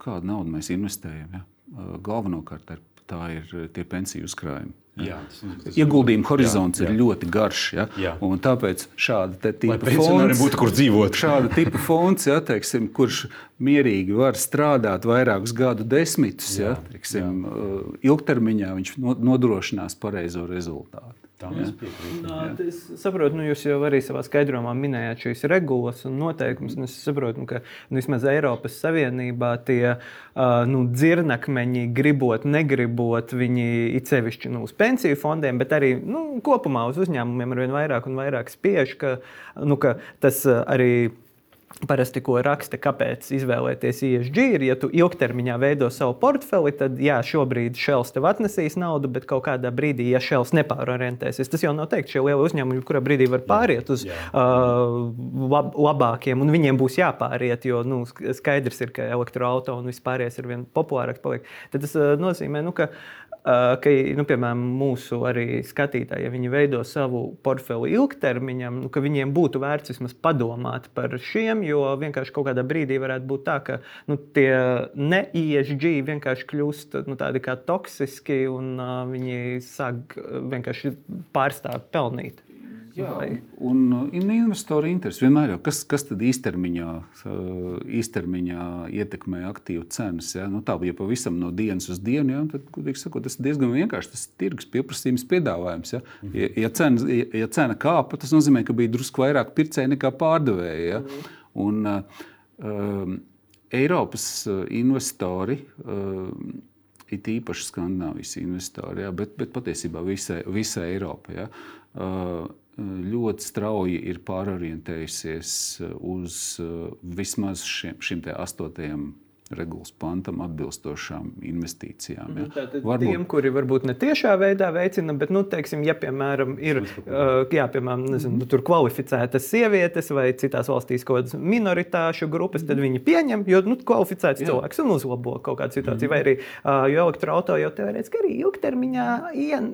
kādu naudu mēs investējam? Ja? Uh, galvenokārt tā ir tie pensiju uzkrājumi. Jā, tas, tas Ieguldījuma horizonts jā, jā. ir ļoti garš. Ja? Jā. Tāpēc šāda tipa fonds, būtu, kur dzīvot. šāda tipa fonds, ja, teiksim, kurš mierīgi var strādāt vairākus gadu desmitus, jā, ja, teiksim, jā. ilgtermiņā viņš nodrošinās pareizo rezultātu. Tā mēs piekrītam. Es saprotu, nu, jūs jau arī savā skaidrojumā minējāt šīs regulas un noteikumus. Es saprotu, ka nu, vismaz Eiropas Savienībā tie uh, nu, dzirnakmeņi, gribot, negribot, viņi it sevišķi nu, uz pensiju fondiem, bet arī nu, kopumā uz uzņēmumiem ar vien vairāk un vairāk spiež, ka, nu, ka tas arī Parasti, ko raksta, kāpēc izvēlēties ESG, ir, ja tu ilgtermiņā veido savu portfeli, tad, jā, šobrīd šels tev atnesīs naudu, bet kaut kādā brīdī, ja šels nepārorientēsies, tas jau nav teikt, šie lielie uzņēmumi, kurā brīdī var pāriet uz jā. uh, lab, labākiem, un viņiem būs jāpāriet, jo nu, skaidrs ir, ka elektroautorāta un vispārējais ir vien populārāks. Paliek. Tad tas uh, nozīmē, nu, ka ka, nu, piemēram, mūsu skatītāji, ja viņi veido savu portfeli ilgtermiņam, nu, ka viņiem būtu vērts vismaz padomāt par šiem, jo vienkārši kaut kādā brīdī varētu būt tā, ka nu, tie ne-ESG vienkārši kļūst nu, tādi kā toksiski un uh, viņi sāk vienkārši pārstāvēt pelnīt. Jā, un, un investoru interesi vienmēr jau kas, kas tad īstermiņā, īstermiņā ietekmē aktīvu cenas. Ja? Nu, tā bija pavisam no dienas uz dienu. Ja? Tad, sakot, tas ir diezgan vienkārši. Tas ir tirgus pieprasījums, piedāvājums. Ja, ja, ja, cena, ja, ja cena kāpa, tas nozīmē, ka bija drusku vairāk pircēji nekā pārdevēji. Ja? Un, um, Eiropas investori. Um, It īpaši Skandinavijas investori, ja, bet, bet patiesībā visai, visai Eiropai. Ja. Uh, ļoti strauji ir pārorientējusies uz vismaz šim, šim astotajam regulas pantam atbilstošām investīcijām. Ja. Tātad varbūt... tiem, kuri varbūt ne tiešā veidā veicina, bet, nu, teiksim, ja, piemēram, ir uh, jā, piemēram, nezinu, nu, tur sievietes vai citās valstīs kaut kādas minoritāšu grupas, tad viņi pieņem, jo nu, kvalificēts jā. cilvēks un uzlabo kaut kādu situāciju. Mm. Vai arī uh, jo elektroautorāta jau teorētiski arī ilgtermiņā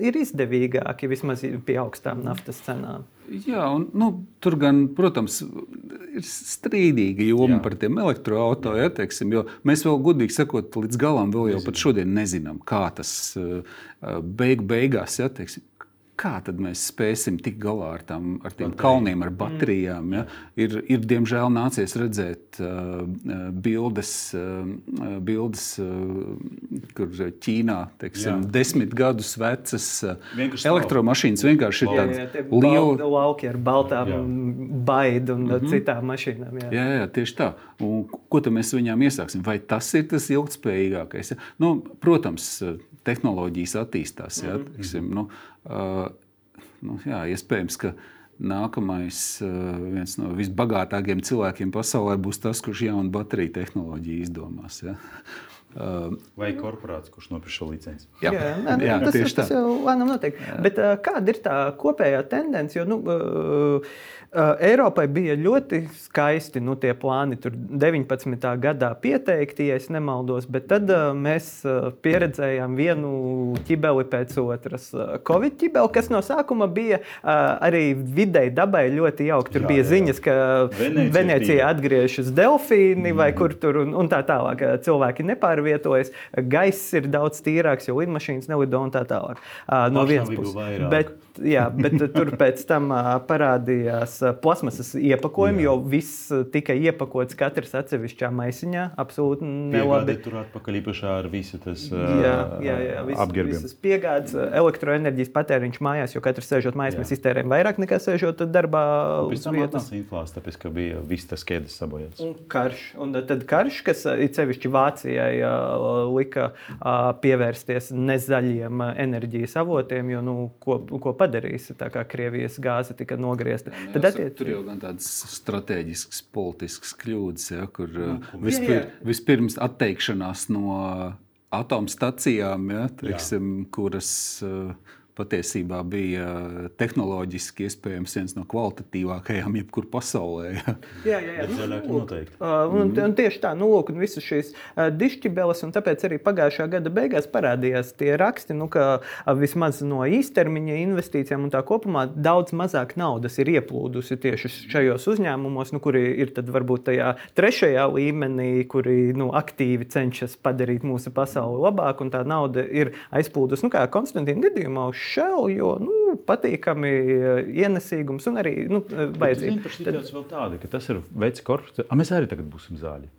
ir izdevīgāki vismaz pie augstām naftas cenām. Jā, un, nu, tur gan, protams, ir strīdīga joma Jā. par tiem elektroautoriem. Ja, teiksim, mēs vēl, godīgi sakot, līdz galam vēl jau pat šodien nezinām, kā tas beig, beigās ja, teiksim, kā tad mēs spēsim tikt galā ar, tam, ar tiem Baterija. kalniem, ar baterijām? Ja? Ir, ir diemžēl nācies redzēt uh, bildes, uh, bildes uh, kur Ķīnā teiksim, desmit gadus vecas uh, elektromašīnas vienkārši ir tādas lielas lauki ar baltām baidām un mm -hmm. citām mašīnām. Jā. Jā, jā, tieši tā. Un, ko tad mēs viņām iesāksim? Vai tas ir tas ilgspējīgākais? Ja? Nu, protams, tehnoloģijas attīstās. Ja? Mm -hmm. Teiksim, nu, Uh, nu, jā, iespējams, ka nākamais uh, viens no visbagātākajiem cilvēkiem pasaulē būs tas, kurš jaunu bateriju tehnoloģiju izdomās. Ja? Uh, Vai korporācija, kurš nopirks šo licenci? Jā, jā, nē, jā tas, tieši tas tā. Tas jau lēnām notiek. Bet, uh, kāda ir tā kopējā tendence? Jo, nu, uh, Uh, Eiropai bija ļoti skaisti nu, tie plāni, tur 19. gadā pieteikti, ja nemaldos, bet tad uh, mēs uh, pieredzējām vienu ķibeli pēc otras. Covid ķibeli, kas no sākuma bija arī videi dabai ļoti jauki. Tur jā, bija jā. ziņas, ka Venecija, Venecija atgriežas Delfīni mm. vai kur tur un, un tā tālāk. Cilvēki nepārvietojas, gaiss ir daudz tīrāks, jo lidmašīnas nelido un tā tālāk. No vienas puses. Bet, jā, bet tur pēc tam parādījās plasmasas iepakojumu, jā. jo viss tika iepakots katrs atsevišķā maisiņā. Absolūti nelabi. Tur atpakaļ īpaši ar visu tas apģērbiem. Piegādes, elektroenerģijas patēriņš mājās, jo katrs sēžot mājās, jā. mēs iztērējam vairāk nekā sēžot darbā. Pēc tam tas inflācija, tāpēc, ka bija viss tas ķēdes sabojāts. Un karš. Un tad karš, kas it sevišķi Vācijai lika pievērsties nezaļiem enerģijas avotiem, jo, nu, ko, ko padarīs, tā kā Krievijas gāze tika nogriezta. Tad, attiec... Tur jau gan tādas strateģiskas, politiskas kļūdas, ja, kur nu, vispir, jā, jā. vispirms atteikšanās no atomstacijām, ja, teiksim, kuras patiesībā bija tehnoloģiski iespējams viens no kvalitatīvākajiem jebkur pasaulē. Ja. Jā, jā, jā. Zaļāk Nu, noteikti. Uh, un, un tieši tā, nu, lūk, un visas šīs dišķibeles, un tāpēc arī pagājušā gada beigās parādījās tie raksti, nu, ka vismaz no īstermiņa investīcijām un tā kopumā daudz mazāk naudas ir ieplūdusi tieši šajos uzņēmumos, nu, kuri ir tad varbūt tajā trešajā līmenī, kuri nu, aktīvi cenšas padarīt mūsu pasauli labāku, un tā nauda ir aizplūdusi, nu, kā Konstantīna gadījumā, uz šelu, jo nu, patīkami uh, ienesīgums un arī nu, vajadzība. Tas vēl tāda, ka tas ir veids. A, mēs arī tagad būsim zāļi.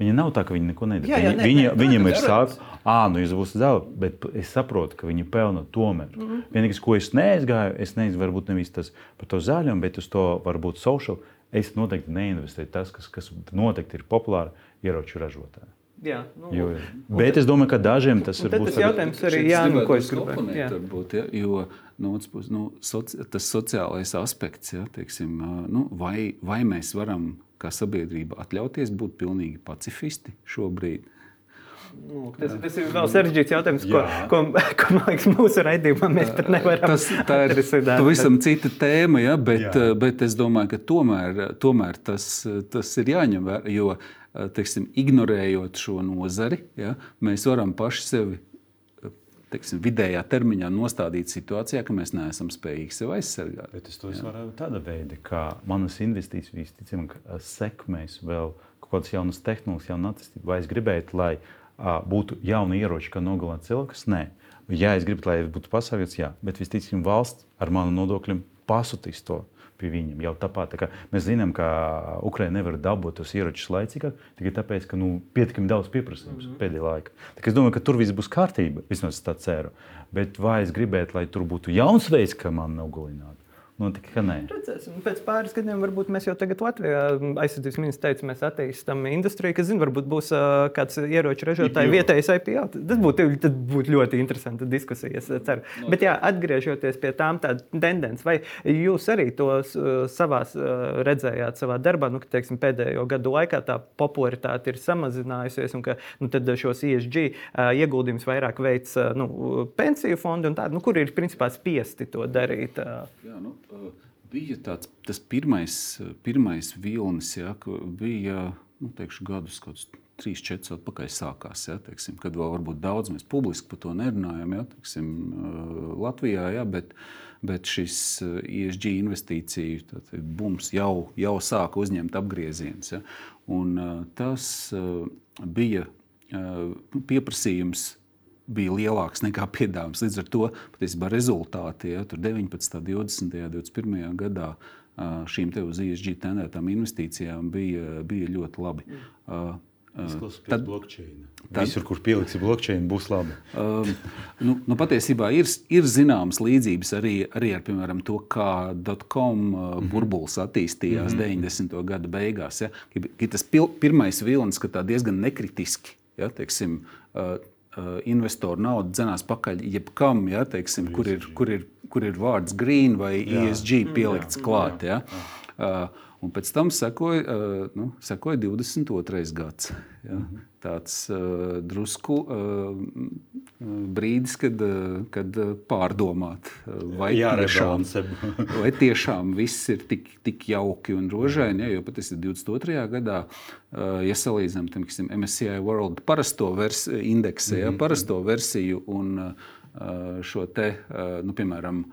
Viņi nav tā, ka viņi neko nedara. Jā, jā, nē, viņi, nē, viņiem ir sākums, ah, nu jūs būsiet zāle, bet es saprotu, ka viņi pelna tomēr. Mm -hmm. Vienīgais, ko es neaizgāju, es neizgāju varbūt nevis tas par to zāļiem, bet uz to varbūt social. Es noteikti neinvestēju tas, kas, kas noteikti ir populāri ieroču ražotāji. Jā, nu, Jo, bet es domāju, ka dažiem tas ir tas jautājums arī Jānis, gribētu ko es gribēju. Jā. Varbūt, ja, jo no otras puses, nu, soci, tas sociālais aspekts, ja, teiksim, nu, vai, vai mēs varam kā sabiedrība atļauties būt pilnīgi pacifisti šobrīd? Nu, tas, tas ir vēl sarežģīts jautājums, ko, Jā. ko, ko liekas, mūsu raidījumā mēs pat nevaram Tas tā ir pavisam cita tēma, ja, bet, Jā. bet es domāju, ka tomēr, tomēr tas, tas ir jāņem vērā. Jo teiksim, ignorējot šo nozari, ja, mēs varam paši sevi teiksim, vidējā termiņā nostādīt situācijā, ka mēs neesam spējīgi sevi aizsargāt. Bet es to varu tādā veidā, ka manas investīcijas visticamāk sekmēs vēl kaut kādas jaunas tehnoloģijas, jaunu attīstību. Vai es gribētu, lai uh, būtu jauni ieroči, kā nogalināt cilvēkus? Nē. Jā, es gribu, lai būtu pasargāts, jā, bet visticamāk valsts ar manu nodokļiem pasūtīs to. Pie viņiem jau tāpat. Tā mēs zinām, ka Ukraiņa nevar dabūt tos ieročus laicīgāk, tikai tāpēc, ka nu, pietiekami daudz pieprasījums mm -hmm. pēdējā laikā. Tā Es domāju, ka tur viss būs kārtībā. Vismaz tā ceru. Bet vai es gribētu, lai tur būtu jauns veids, kā man nogalināt? Tikai ka nē. Redzēsim. Pēc pāris gadiem varbūt mēs jau tagad Latvijā aizsardzības ministrs teica, mēs attīstām industriju, kas, zina, varbūt būs uh, kāds ieroču ražotājs IPO. vietējais IPO. Tas būtu, tad būtu ļoti interesanti diskusija, es ceru. Bet jā, atgriežoties pie tām tādas tendences, vai jūs arī to uh, savās uh, redzējāt savā darbā, nu, ka teiksim, pēdējo gadu laikā tā popularitāte ir samazinājusies un ka nu, šos ESG uh, ieguldījumus vairāk veids uh, nu, pensiju fondi un tādi, nu, kur ir principā spiesti to darīt. Uh. Jā, nu, bija tāds, tas pirmais, pirmais vilnis, ja, bija nu, teikšu, gadus, kaut kāds trīs, četrus atpakaļ sākās. Ja, teiksim, kad vēl varbūt daudz mēs publiski par to nerunājam, ja, teiksim, ā, Latvijā, ja, bet, bet šis ESG investīciju tātad bums jau, jau sāka uzņemt apgriezienus. Ja, un, tas bija ā, pieprasījums bija lielāks nekā piedāvājums. Līdz ar to patiesībā rezultāti ja, tur 19, 20, 21 gadā šīm te uz ISG tendētām investīcijām bija, bija ļoti labi. Ā, Izklausās tad- blockchain. Visur, kur pieliksi blockchain, būs labi. Um, nu, nu, patiesībā ir, ir zināmas līdzības arī, arī ar piemēram, to, kā dotcom uh, burbulis attīstījās mm -hmm. 90. gada beigās. Ja? Ka- Tas pil, pirmais vilnis, ka tā diezgan nekritiski ja, teiksim, uh, uh, investoru nauda dzenās pakaļ jebkam, ja, teiksim, kur, ir, kur, ir, kur ir vārds green vai jā. ESG pielikts jā. klāt. Ja. Uh, Un pēc tam sekoja, uh, nu, sekoja 22. gads. Ja. Tāds uh, drusku uh, brīdis, kad, uh, kad pārdomāt, vai tiešām, Jārebalansē. vai tiešām viss ir tik, tik jauki un rožaini. Ja, jo pat tas ir 22. gadā, ja salīdzinām MSCI World parasto versi, indeksu, ja, parasto versiju un šo te, nu, piemēram,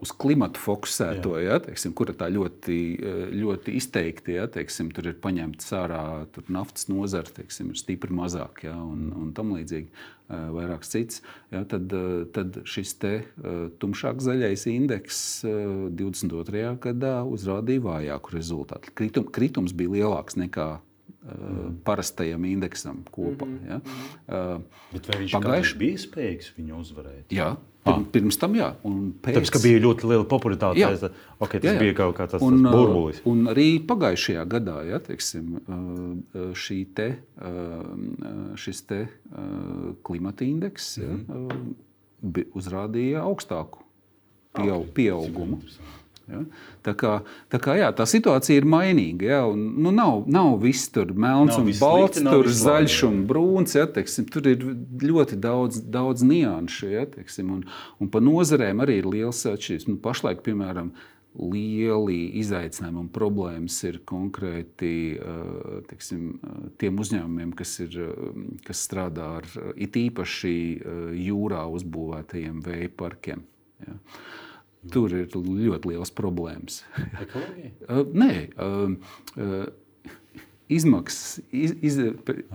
uz klimatu fokusēto, ja, teiksim, kura tā ļoti, uh, ļoti izteikti ja, teiksim, tur ir paņemts ārā tur naftas nozara, teiksim, ir stipri mazāk ja, un, un tam līdzīgi. uh, Vairāks cits, ja, tad, uh, tad šis te uh, tumšāk zaļais indeks uh, 22. gadā uzrādīja vājāku rezultātu. Kritum, kritums bija lielāks nekā uh, parastajam indeksam kopā. Ja. Uh, Bet vai viņš Pagājuši... bija spējīgs viņu uzvarēt? jā, pirms, pirms tam jā. Un pēc, Tāpēc, ka bija ļoti liela popularitāte. Jā. Jā. Okay, tas Jā, jā, bija kaut kāds tāds un, uh, burbulis. Un arī pagājušajā gadā ja, teiksim, uh, šī te, uh, šis te uh, klimata indeks ja, Mhm. uh, bi- uzrādīja augstāku pieaug, pieaugumu. Ja? Tā, kā, tā, kā, jā, tā situācija ir mainīga. Ja? Un, nu, nav, nav viss tur melns Nav un balts, slikti, tur zaļš un brūns. Ja? Teiksim, tur ir ļoti daudz, daudz nianšu. Ja? Teiksim, un, un pa nozarēm arī ir liels atšķirības. Nu, pašlaik, piemēram, lieli izaicinājumi un problēmas ir konkrēti eh, teiksim, eh, tiem uzņēmumiem, kas, ir, eh, kas strādā ar it īpaši jūrā uzbūvētajiem vēja parkiem. Ja. Tur ir ļoti liels problēmas. Ekoloģija? Uh, Nē, um, uh, izmaksas, iz, iz,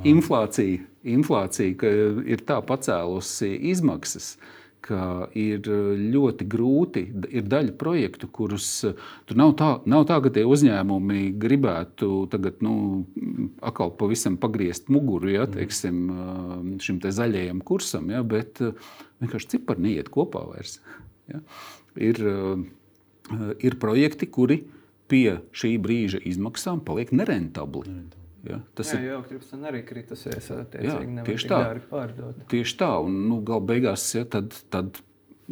inflācija, inflācija ka ir tā pacēlusi izmaksas. ka Ir ļoti grūti. Ir daļa projektu, kurus uh, tur nav tā, nav tā ka tie uzņēmumi gribētu tagad, nu, atkal pavisam pagriezt muguru ja, teiksim, uh, šim te zaļajam kursam, ja, bet uh, vienkārši cipari neiet kopā vairs. Ja. Ir, uh, ir projekti, kuri pie šī brīža izmaksām paliek nerentabli. Ja, tas Jā, ir jau kriptona arī kritusies. Jā, attiecīgi, nevar tieši tā. pārdot. tieši tā, un nu, galu beigās ja, tad, tad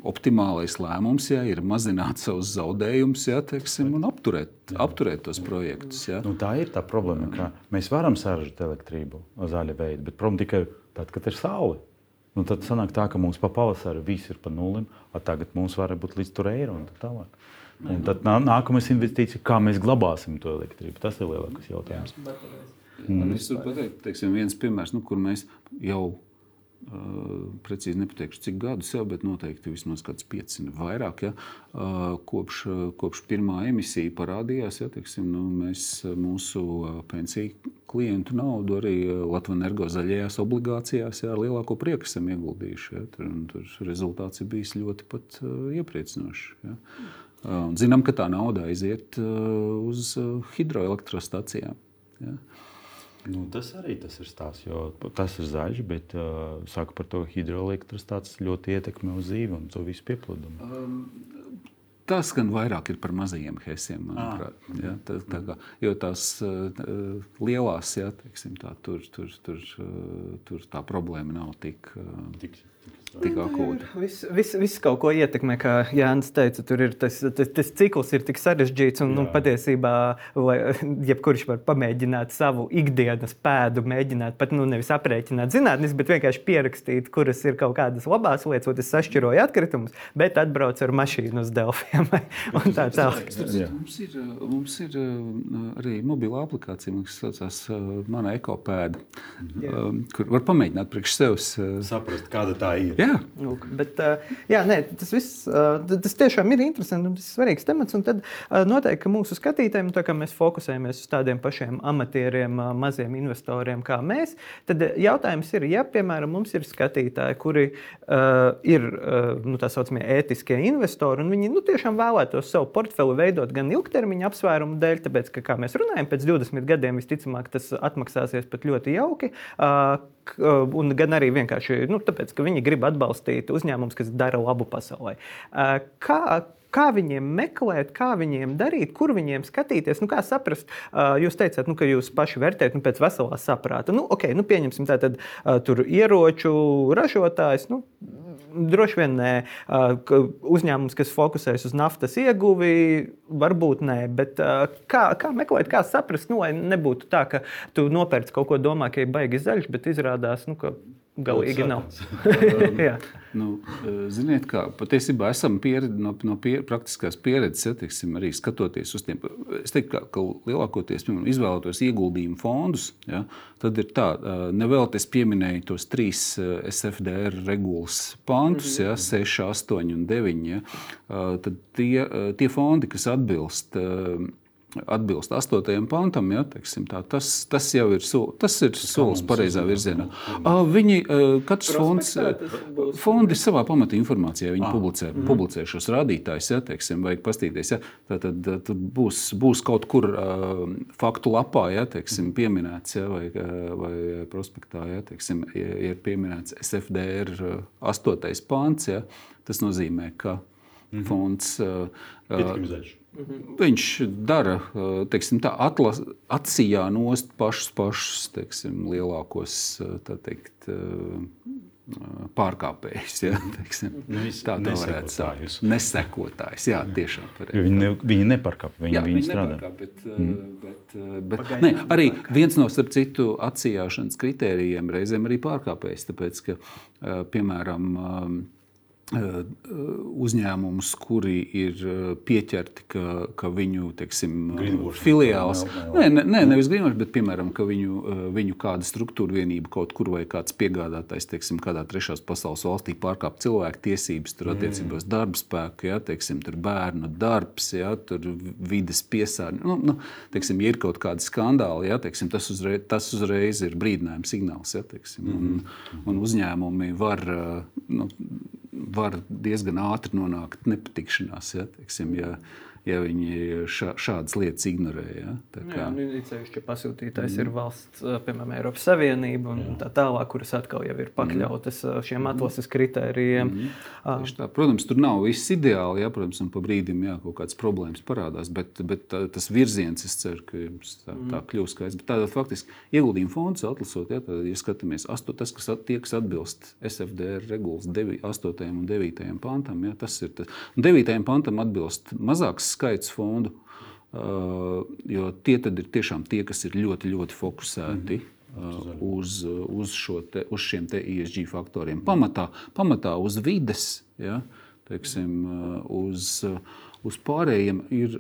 optimālais lēmums ja, ir mazināt savus zaudējumus ja, teiksim, un apturēt, apturēt tos projektus. Ja. Nu, tā ir tā problēma, ka mēs varam saražot elektrību zaļa veida, bet problēma tikai tad, kad ir saule. Nu, tad sanāk tā, ka mums pa pavasari viss ir pa nulim, tagad mums var būt līdz tur eiro un tā tālāk. Un tad nā- nākamais investīcija, kā mēs glabāsim to elektrību. Tas ir lielākais jautājums. Mm. Es varu pateikt, teiksim, viens piemērs, nu, kur mēs jau Uh, precīzi nepateikšu, cik gadus jau, bet noteikti vismaz kāds pieci, ne vairāk. Ja, uh, kopš, kopš pirmā emisija parādījās, ja, teiksim, nu, mēs uh, mūsu pensiju klientu naudu arī Latvijas energo zaļajās obligācijās ja, ar lielāko prieku esam ieguldījuši. Ja, tur, tur rezultāts ir bijis ļoti pat, iepriecinošs. Ja. Un zinām, ka tā nauda aiziet uz hidroelektrostacijām. Ja. Nu, tas arī tas ir stāsts, jo tas ir zaļš, bet uh, saka par to hidroelektrostāts ļoti ietekmē uz zīvi un to visu pieplūdumu. Tas gan vairāk ir par mazajiem hesiem, manuprāt. Ja, tā, tā kā, jo tās uh, lielās, ja, teiksim, tā, tur, tur, tur, uh, tur tā problēma nav tik, uh, Tik, tik akūta. Viss, viss, viss kaut ko ietekmē, kā Jānis teica. Tur ir tas, tas, tas cikls ir tik sarežģīts, un nu, Jā. patiesībā lai, jebkurš var pamēģināt savu ikdienas pēdu, mēģināt pat nu, nevis aprēķināt zinātnīs, bet vienkārši pierakstīt, kuras ir kaut kādas labās lietas, un es sašķiroju atkritumus, bet atbraucu ar mašīnu uz Delfiem un tā tālāk. Jā. Mums ir, mums ir arī mobila aplikācija, kas saucas uh, Mana ekopēda, um, kur var pamēģināt priekš sevis. Saprast, kāda tā ir. Jā, Lūk, bet, uh, jā, nē, tas viss uh, tas tiešām ir interesanti un tas ir svarīgs temats. Tad uh, noteikti mūsu skatītājiem, tā kā mēs fokusējamies uz tādiem pašiem amatieriem, maziem investoriem kā mēs, tad jautājums ir, ja piemēram mums ir skatītāji, kuri uh, ir nu, tā saucamie ētiskie investori, un viņi nu, tiešām vēlētos savu portfeli veidot gan ilgtermiņa apsvērumu dēļ, tāpēc, ka, kā mēs runājam, pēc 20 gadiem visticamāk tas atmaksāsies pat ļoti jauki. Uh, Un gan arī vienkārši nu, tāpēc, ka viņi grib atbalstīt uzņēmumus, kas dara labu pasaulē. Uh, Kā, kā viņiem meklēt, kā viņiem darīt, kur viņiem skatīties, nu, kā saprast. Uh, Jūs teicāt, nu, ka jūs paši vērtējat nu, pēc veselā saprāta. Nu, okay, nu, pieņemsim, tātad uh, tur ieroču ražotājs. Nu, Droši vien nē, uzņēmums, kas fokusējas uz naftas ieguvi, varbūt nē. Bet kā, kā meklēt, kā saprast, nu, lai nebūtu tā, ka tu nopērci kaut ko, domā, ka ir baigi zaļš, bet izrādās, nu, ka galīgi nav. Jā. Nu, eh, ziniet, kā patiesībā esam pieredzi, no, no pier, praktiskās pieredzes, ja, teiksim, arī skatoties uz tiem. Es teiktu, ka, ka lielākoties piemēram, izvēlētos ieguldījumu fondus, ja, tad ir tā, eh, nevēl es pieminēju tos trīs eh, SFDR regulas pantus, ja, 6, 8 un 9. Ja, tad tie, tie fondi, kas atbilst. Atbilst 8. pantam, ja, teiksim, tā, tas, tas jau ir, sol, tas ir solis pareizā virzienā. Viņi, eh, katrs fonds. Fondi savā pamata informācijā viņi publicē, mm. publicē šos rādītājus. Ja, teiksim, vajag paskatīties, ja, tad, tad, tad būs, būs kaut kur uh, faktu lapā ja, teiksim, pieminēts, ja, vai, ā, vai prospektā ja, teiksim, ir pieminēts SFDR 8. pāns. Ja, tas nozīmē, ka -hmm. fonds. Zaļš. Viņš dara, teiksim, tā, atlas, atsijā nost pašus, pašus teiksim, lielākos teikt, pārkāpējus. Ja, teiksim, nu, tā tā varētu būt. Nesekotājs. Jā, tiešām. Viņi, ne, viņi nepārkāpj, viņi, jā, viņi, viņi strādā. Bet, mm. bet, bet, ne, arī viens no starp citu atsijāšanas kritērijiem reizēm arī pārkāpējs. Tāpēc, ka, piemēram, uzņēmumus, kuri ir pieķerti, ka, ka viņu teiksim, filiāls, nē, ne, ne, nevis grīnoši, bet piemēram, ka viņu, viņu kāda struktūra vienība kaut kur vai kāds piegādātājs, teiksim, kādā trešās pasaules valstī pārkāp cilvēku tiesības, tur attiecībās darba spēku, ja, teiksim, tur bērnu darbs, ja, tur vides piesārņojums. Nu, nu, teiksim, ja ir kaut kādi skandāli, ja, teiksim, tas, uzreiz, tas uzreiz ir brīdinājums signāls. Ja, teiksim, un, un uzņēmumi var. Nu, var diezgan ātri nonākt nepatikšanās. Ja, teiksim, ja, ja viņi šā, šādas lietas ignorē. Ja? Tā kā... Nu, īpaši, ja pasūtītājs mm. ir valsts, piemēram, Eiropas Savienība un Jā. tā tālāk, kuras atkal ir pakļautas mm. šiem atlases kritērijiem. Mm. Ah. Tā, protams, tur nav viss ideāli, ja, protams, un pa brīdim jā, kaut kādas problēmas parādās, bet, bet tā, tas virziens, es ceru, ka tā, tā kļūs skaidrs. Tādā faktiski ieguldījuma fonds atlasot, ja, tad, ja skatāmies, asto, tas, kas, at, tie, kas atbilst SFDR regulas 8. un 9. pantam, ja, tas ir tas. 9. pantam atbilst mazāks skaits fondu, jo tie ir tiešām tie, kas ir ļoti, ļoti fokusēti. Mm -hmm uz, uz, te, uz šiem ESG faktoriem. Pamatā, pamatā uz vides, ja, teiksim, uz, uz pārējiem ir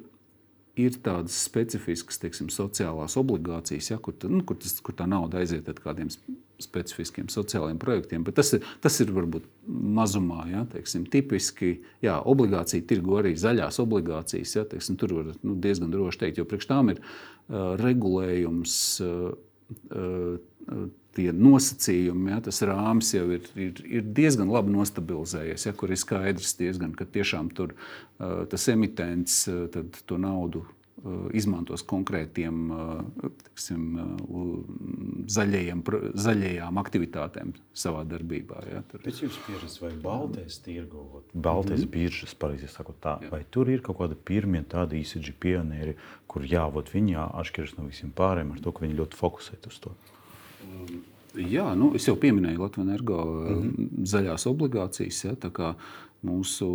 ir tādas specifiskas teiksim, sociālās obligācijas, ja, kur, nu, kur, tas, kur tā nauda aiziet ar kādiem specifiskiem sociāliem projektiem. Bet tas ir, tas ir varbūt mazumā, ja, teiksim, tipiski. Jā, obligācija tirgo arī zaļās obligācijas. Ja, teiksim, tur var nu, diezgan droši teikt, jo priekš tām ir uh, regulējums. Uh, uh, tie nosacījumi, ja, tas rāmis jau ir, ir, ir diezgan labi nostabilizējies, ja, kur ir skaidrs, diezgan, ka tiešām tur uh, tas emitents uh, to naudu uh, izmantos konkrētiem tiksim, zaļajiem, zaļajām aktivitātēm savā darbībā. Ja, tur. Pēc jūsu pieredzes, vai Baltijas tirgo, Baltijas mm -hmm. biržas, pareizi sakot, tā, jā. vai tur ir kaut kāda pirmie tādi ICG pionieri, kur jā, viņi atšķiras no visiem pārējiem ar to, ka viņi ļoti fokusēt uz to? Jā, nu, es jau pieminēju Latvijas energo mm -hmm. zaļās obligācijas. Ja, mūsu,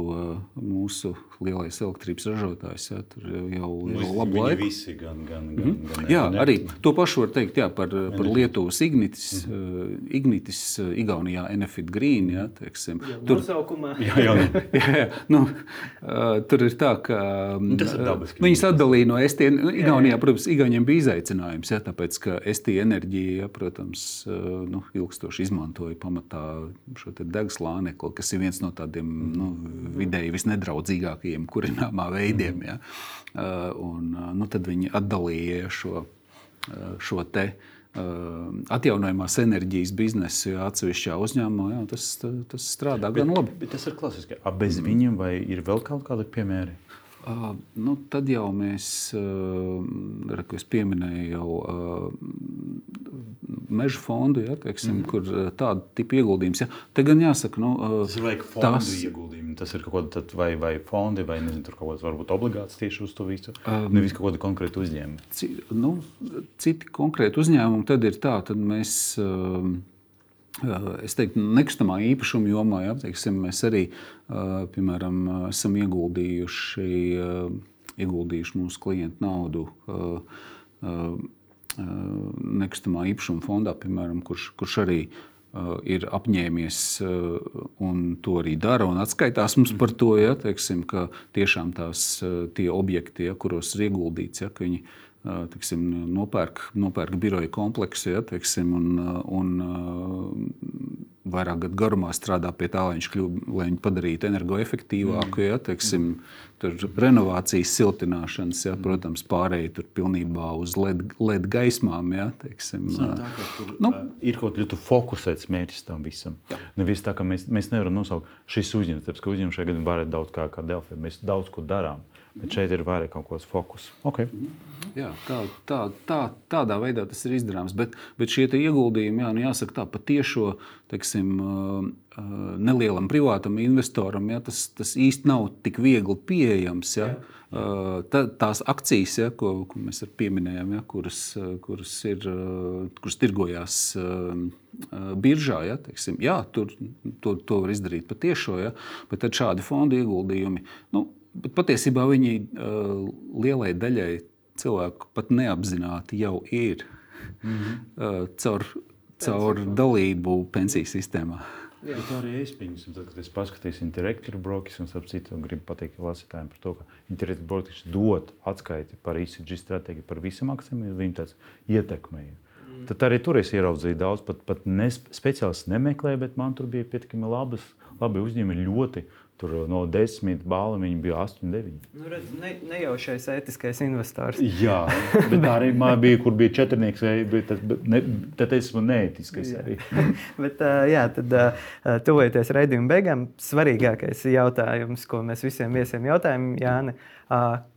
mūsu lielais elektrības ražotājs. Ja, tur jau, nu, labu laiku. Visi, gan, gan, gan, mm. gan, jā, gan, arī to pašu var teikt jā, par, par Lietuvas Ignitis, mm -hmm. Ignitis Igaunijā Enefit Green. Ja, teiksim, jā, tur, jā, jā, jā, jā, nu, tur ir tā, ka nu, ir dabiski. Viņas atdalīja no ST. Nu, Igaunijā, protams, Igauniem bija izaicinājums, ja, tāpēc, ka ST enerģija, ja, protams, nu, ilgstoši izmantoja pamatā šo degslānekli, kas ir viens no tādiem nu, vidēji visnedraudzīgākajiem kurināmā veidiem. Ja? Uh, un, uh, nu, tad viņi atdalīja šo, uh, šo te. Atjaunojamās enerģijas biznesu atsevišķā uzņēmumā, jā, tas, tas strādā bet, gan labi. Bet tas ir klasiski. Bez viņiem vai ir vēl kaut kādi piemēri? Uh, nu, tad jau mēs, uh, ko es pieminēju, jau uh, meža fondu, ja, teiksim, mm. kur eh, tāda tipa ieguldījums. Ja. Te gan jāsaka, nu, tas ir fondu tās... ieguldījumi. Tas ir kaut kāda vai, vai fondi, vai nezinu, tur kaut kāds varbūt obligāts tieši uz to visu. Um, Nevis kaut kāda konkrēta uzņēmuma. Ci, nu, citi konkrēti uzņēmumi tad ir tā, tad mēs. Uh, Es teiktu, nekustamā īpašuma jomā ja, teiksim, mēs arī piemēram, esam ieguldījuši, ieguldījuši mūsu klientu naudu nekustamā īpašuma fondā, piemēram, kurš, kurš arī ir apņēmies un to arī dara un atskaitās mums par to, ja, teiksim, ka tiešām tās tie objekti, ja, kuros ir ieguldīts, ja, viņi teiksim, nopērk, nopērk biroja kompleksu ja, teiksim, un, un vairāk gadu garumā strādā pie tā, lai viņš kļūtu, lai viņu padarītu energoefektīvāku. Mm. Ja, teiksim, tur renovācijas, siltināšanas, ja, protams, pārējai tur pilnībā uz LED, LED gaismām. Ja, teiksim, tā, tur, nu, ir kaut kāds fokusēts mērķis tam visam. Nevis tā, ka mēs, mēs nevaram nosaukt šis uzņēmums, tāpēc ka uzņēmums šajā gadījumā var daudz kā, kā Delfi. Mēs daudz ko darām. Bet šeit ir vairāk kaut kāds fokus. Okay. Jā, tā, tā, tā, tādā veidā tas ir izdarāms. Bet, bet šie ieguldījumi, jā, nu jāsaka, tā patiešo teiksim, nelielam privātam investoram, jā, tas, tas īsti nav tik viegli pieejams. Jā. Jā. Tā, tās akcijas, ja, ko, ko mēs pieminējām, ja, kuras, kuras, ir, kuras tirgojās biržā, ja, teiksim, jā, tur to, to var izdarīt patiešo, ja, bet tad šādi fondu ieguldījumi. Nu, Bet patiesībā viņi uh, lielai daļai cilvēku pat neapzināti jau ir mm -hmm. uh, caur, caur dalību pensiju sistēmā. Jā, tā arī es pieņemu. Tad, kad es paskatījos Interactive Brokers, un ap citu gribu pateikt lasītājiem par to, ka Interactive Brokers dod atskaiti par ICG stratēģiju, par visam akcijiem, ir viņa tāds ietekmēja. Mm. Tad arī tur es ieraudzīju daudz, pat, pat ne, speciālists nemeklēju, bet man tur bija pietiekami labas, labi uzņēmumi ļoti Tur no desmit balvām viņi bija 8, 9. Nu, redz, ne, nejaušais ētiskais investors. Jā, bet tā arī bija, kur bija četrnieks, bet tas, ne, tad es esmu neētiskais arī. bet, jā, tad tuvojoties raidījuma beigām, svarīgākais jautājums, ko mēs visiem viesiem jautājam, Jāni,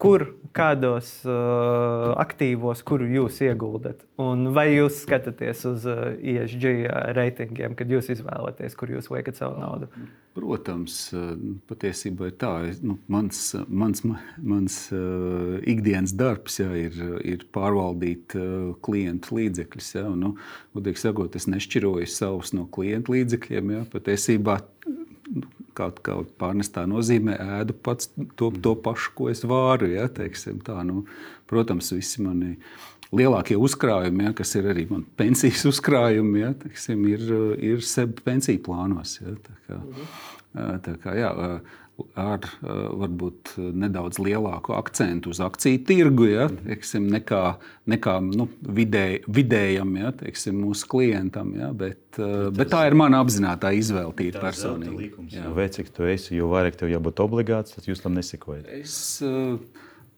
kur, kādos aktīvos, kuru jūs ieguldat? Un vai jūs skatāties uz ESG reitingiem, kad jūs izvēlaties, kur jūs liekat savu naudu? Protams, patiesībā ir tā, nu, mans, mans, mans ikdienas darbs jā, ir, ir pārvaldīt klientu līdzekļus. Jā, un, nu, Gudīgi sakot, es nešķiroju savus no klientu līdzekļiem. Jā, patiesībā kaut kā pārnestā nozīmē ēdu pats to, to pašu, ko es vāru. Ja, tā, nu, protams, visi mani lielākie uzkrājumi, ja, kas ir arī man pensijas uzkrājumi, ja, teiksim, ir, ir sebi pensiju plānos. Ja, tā kā, mhm. tā kā, jā, ar varbūt nedaudz lielāku akcentu uz akciju tirgu ja, teiksim, nekā, nekā nu, vidēj, vidējam ja, teiksim, mūsu klientam. Ja, bet, tas, bet tā ir mana apzināta izvēle, tīri personīgi. Jo cik tu esi, jo vairāk tev jābūt obligāts, tad jūs tam nesekojat. Es,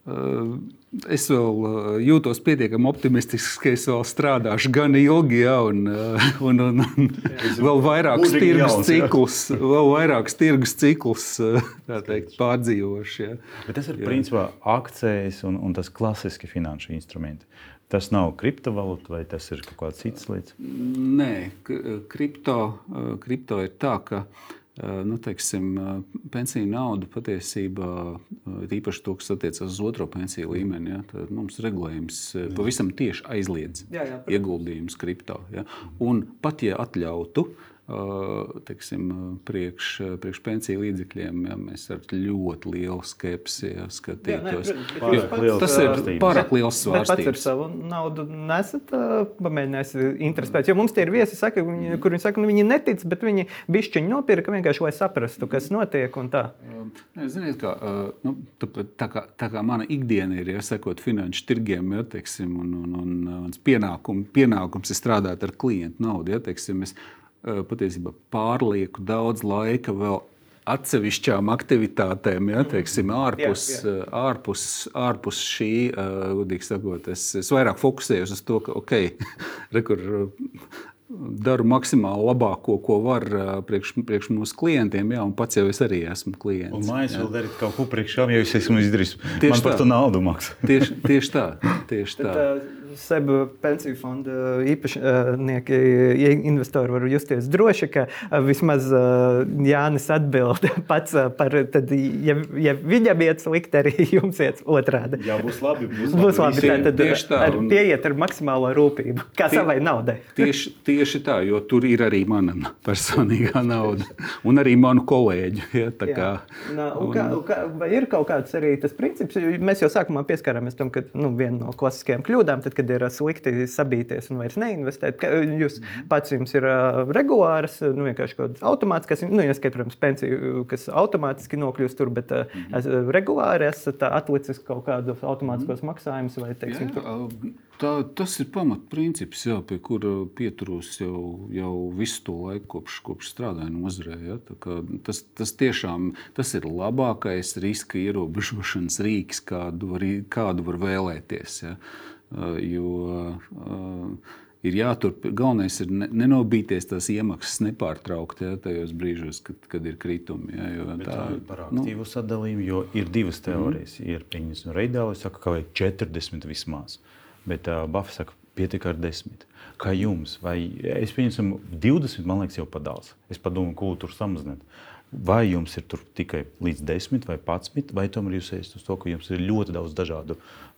Es vēl jūtos pietiekami optimistisks, ka es vēl strādāšu gan ilgi, ja, un, un, un, un vēl vairākus tirgus ciklus, vēl vairākus tirgus ciklus teikt, pārdzīvošu. Ja. Bet tas ir jā. principā akcijas un, un tas klasiski finanšu instrumenti. Tas nav kriptovalūta vai tas ir kaut kāds cits lietas? Nē, kripto, kripto ir tā, ka uh, Eh, nu, teiksim, eh, pensiju naudu patiesībā, eh, īpaši to, kas attiecas uz otro pensiju līmeni, ja, mums regulējums pavisam tieši aizliedz jā, jā, ieguldījumus kripto. Ja. Un pat ja atļautu, uh, teiksim, priekš, priekš pensiju līdzekļiem, ja mēs ar ļoti lielu skepsi ja, skatītos. Jā, ne, liels tas ir pārāk liels svārstības. Pats ar savu naudu nesat pamēģinājis interesēt. Jo mums tie ir viesi, saka, viņi, kur viņi saka, nu, viņi netic, bet viņi bišķiņi nopirka vienkārši, lai saprastu, kas notiek un tā. Ziniet, kā, nu, tā, kā, tā kā mana ikdiena ir ja, sekot finanšu tirgiem, ja, teiksim, un, un, un, un pienākum, pienākums ir strādāt ar klientu naudu. Ja, teiksim, es, patiesībā pārlieku daudz laika vēl atsevišķām aktivitātēm, ja, teiksim, ārpus, jā, jā. Eh, ārpus, ārpus šī, eh, gudīgi sakot, es, es vairāk fokusējos uz to, ka, ok, rekur, daru maksimāli labāko, ko var priekš, priekš mūsu klientiem. Jā, un pats jau es arī esmu klients. Un mājas vēl darīt kaut ko priekšām, ja es esmu izdarījis. Tieši Man tā. par to naudu maksā. tieši, tieši tā. Tieši tā. Bet, uh, SEB pensiju fonda īpašnieki, investori var justies droši, ka vismaz Jānis atbild pats par, tad, ja, ja viņam iet slikti, arī jums iet otrādi. Jā, būs labi. Būs, būs labi. labi tad, tieši tā. Ar, pieiet ar maksimālo rūpību, kā tie, savai naudai. Tieši, tieši tā, jo tur ir arī mana personīgā nauda un arī manu kolēģu. Ja, kā, Nā, un, kā, un kā, vai ir kaut kāds arī tas princips, mēs jau sākumā pieskārāmies tam, ka nu, viena no klasiskajām kļūdām, tad, kad ir slikti sabīties un vairs neinvestēt. Jūs mhm. pats jums ir regulārs, nu, vienkārši kaut kāds automātisks, nu, ieskait, protams, pensiju, kas automātiski nokļūst tur, bet mhm. regulāri esat atlicis kaut kādus automātiskos mhm. maksājumus vai, teiksim, jā, jā. Tā, tas ir pamatprincips, jā, pie kura pieturos jau, jau visu to laiku, kopš, kopš strādāju nozarē. Ja? Tas, tas tiešām tas ir labākais riska ierobežošanas rīks, kādu var, kādu var vēlēties. Ja? Jo ir jāturpina. Galvenais ir ne, nenobīties tās iemaksas nepārtraukti ja, tajos brīžos, kad, kad ir kritumi. Ja, jo Bet tā ir par aktīvu nu, sadalījumu, jo ir divas teorijas. Mm. Ir pieņemts, un Reidālis saka, ka vajag 40 vismaz, bet uh, Bafs saka, pietiek ar 10. Kā jums? Vai es pieņemu 20, man liekas, jau padals. Es padomāju, ko tur samazināt. Vai jums ir tikai līdz 10 vai 11, vai tomēr jūs esat uz to, ka jums ir ļoti daudz dažādu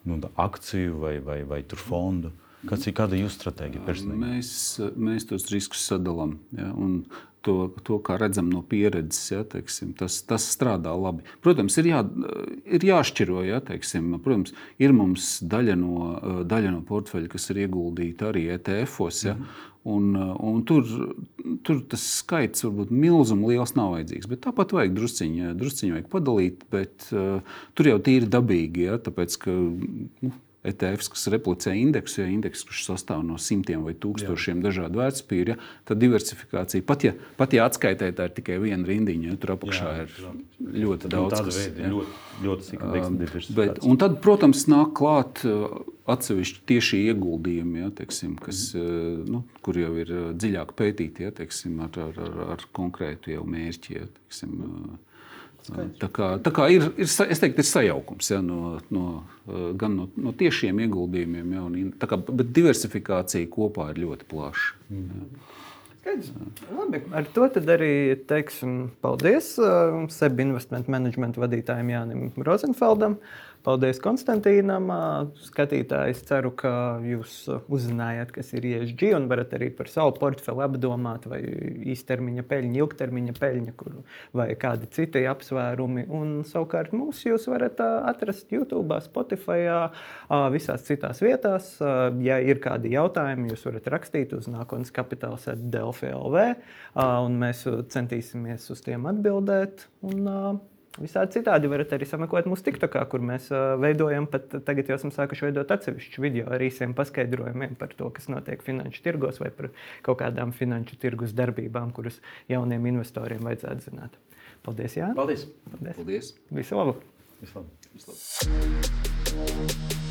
nu, akciju vai, vai, vai fondu? Kāds ir kāda jūsu stratēģija? Mēs, mēs tos riskus sadalām. Ja, to, to, kā redzam no pieredzes, ja, teiksim, tas, tas strādā labi. Protams, ir, jā, ir jāšķiro. Ja, teiksim, protams, ir mums daļa no, daļa no portfeļa, kas ir ieguldīta arī ETF-os. Ja, mm. Un, un tur, tur tas skaits varbūt milzīgi liels nav vajadzīgs. Bet tāpat vajag drusciņu, drusciņu vajag padalīt, bet uh, tur jau tīri dabīgi. Ja, tāpēc, ka, nu, ETFs, kas replicē indeksu, ja indeks, kurš sastāv no simtiem vai tūkstošiem Jā. dažādu vērtspapīru, ja, tad diversifikācija pat ja, pat ja atskaitē tā ir tikai viena rindiņa, ja tur apakšā Jā, ir ļoti daudz. Tāda veida, ja. ļoti, ļoti uh, bet, un tad, protams, nāk klāt atsevišķi tieši ieguldījumi, ja, teiksim, kas, nu, kur jau ir dziļāk pētīti ja, teiksim, ar, ar, ar, ar konkrētu mērķi. Ja, teiksim, Tā kā, tā kā ir, ir, es teiktu, ir sajaukums ja, no, no, gan no, no tiešiem ieguldījumiem, ja, un, kā, bet diversifikācija kopā ir ļoti plaša. Mm. Ar to arī teiksim paldies uh, SEB investment management vadītājiem Jānim Rozenfeldam. Uh, Paldies Konstantīnam. Skatītājs ceru, ka jūs uzzinājāt, kas ir ESG un varat arī par savu portfeli apdomāt, vai īstermiņa peļņa, ilgtermiņa peļņa, kur, vai kādi citi apsvērumi. Un, savukārt mūs jūs varat atrast YouTube, Spotify, visās citās vietās. Ja ir kādi jautājumi, jūs varat rakstīt uz nākotnes kapitāls Delfi LV, un mēs centīsimies uz tiem atbildēt. Un, Visādi citādi varat arī sameklēt mūsu TikTokā, kur mēs veidojam, pat tagad jau esam sākuši veidot atsevišķu video ar īsiem paskaidrojumiem par to, kas notiek finanšu tirgos vai par kaut kādām finanšu tirgus darbībām, kuras jauniem investoriem vajadzētu zināt. Paldies, Jā! Paldies! Paldies. Paldies. Visu labu! Visu labu. Visu labu.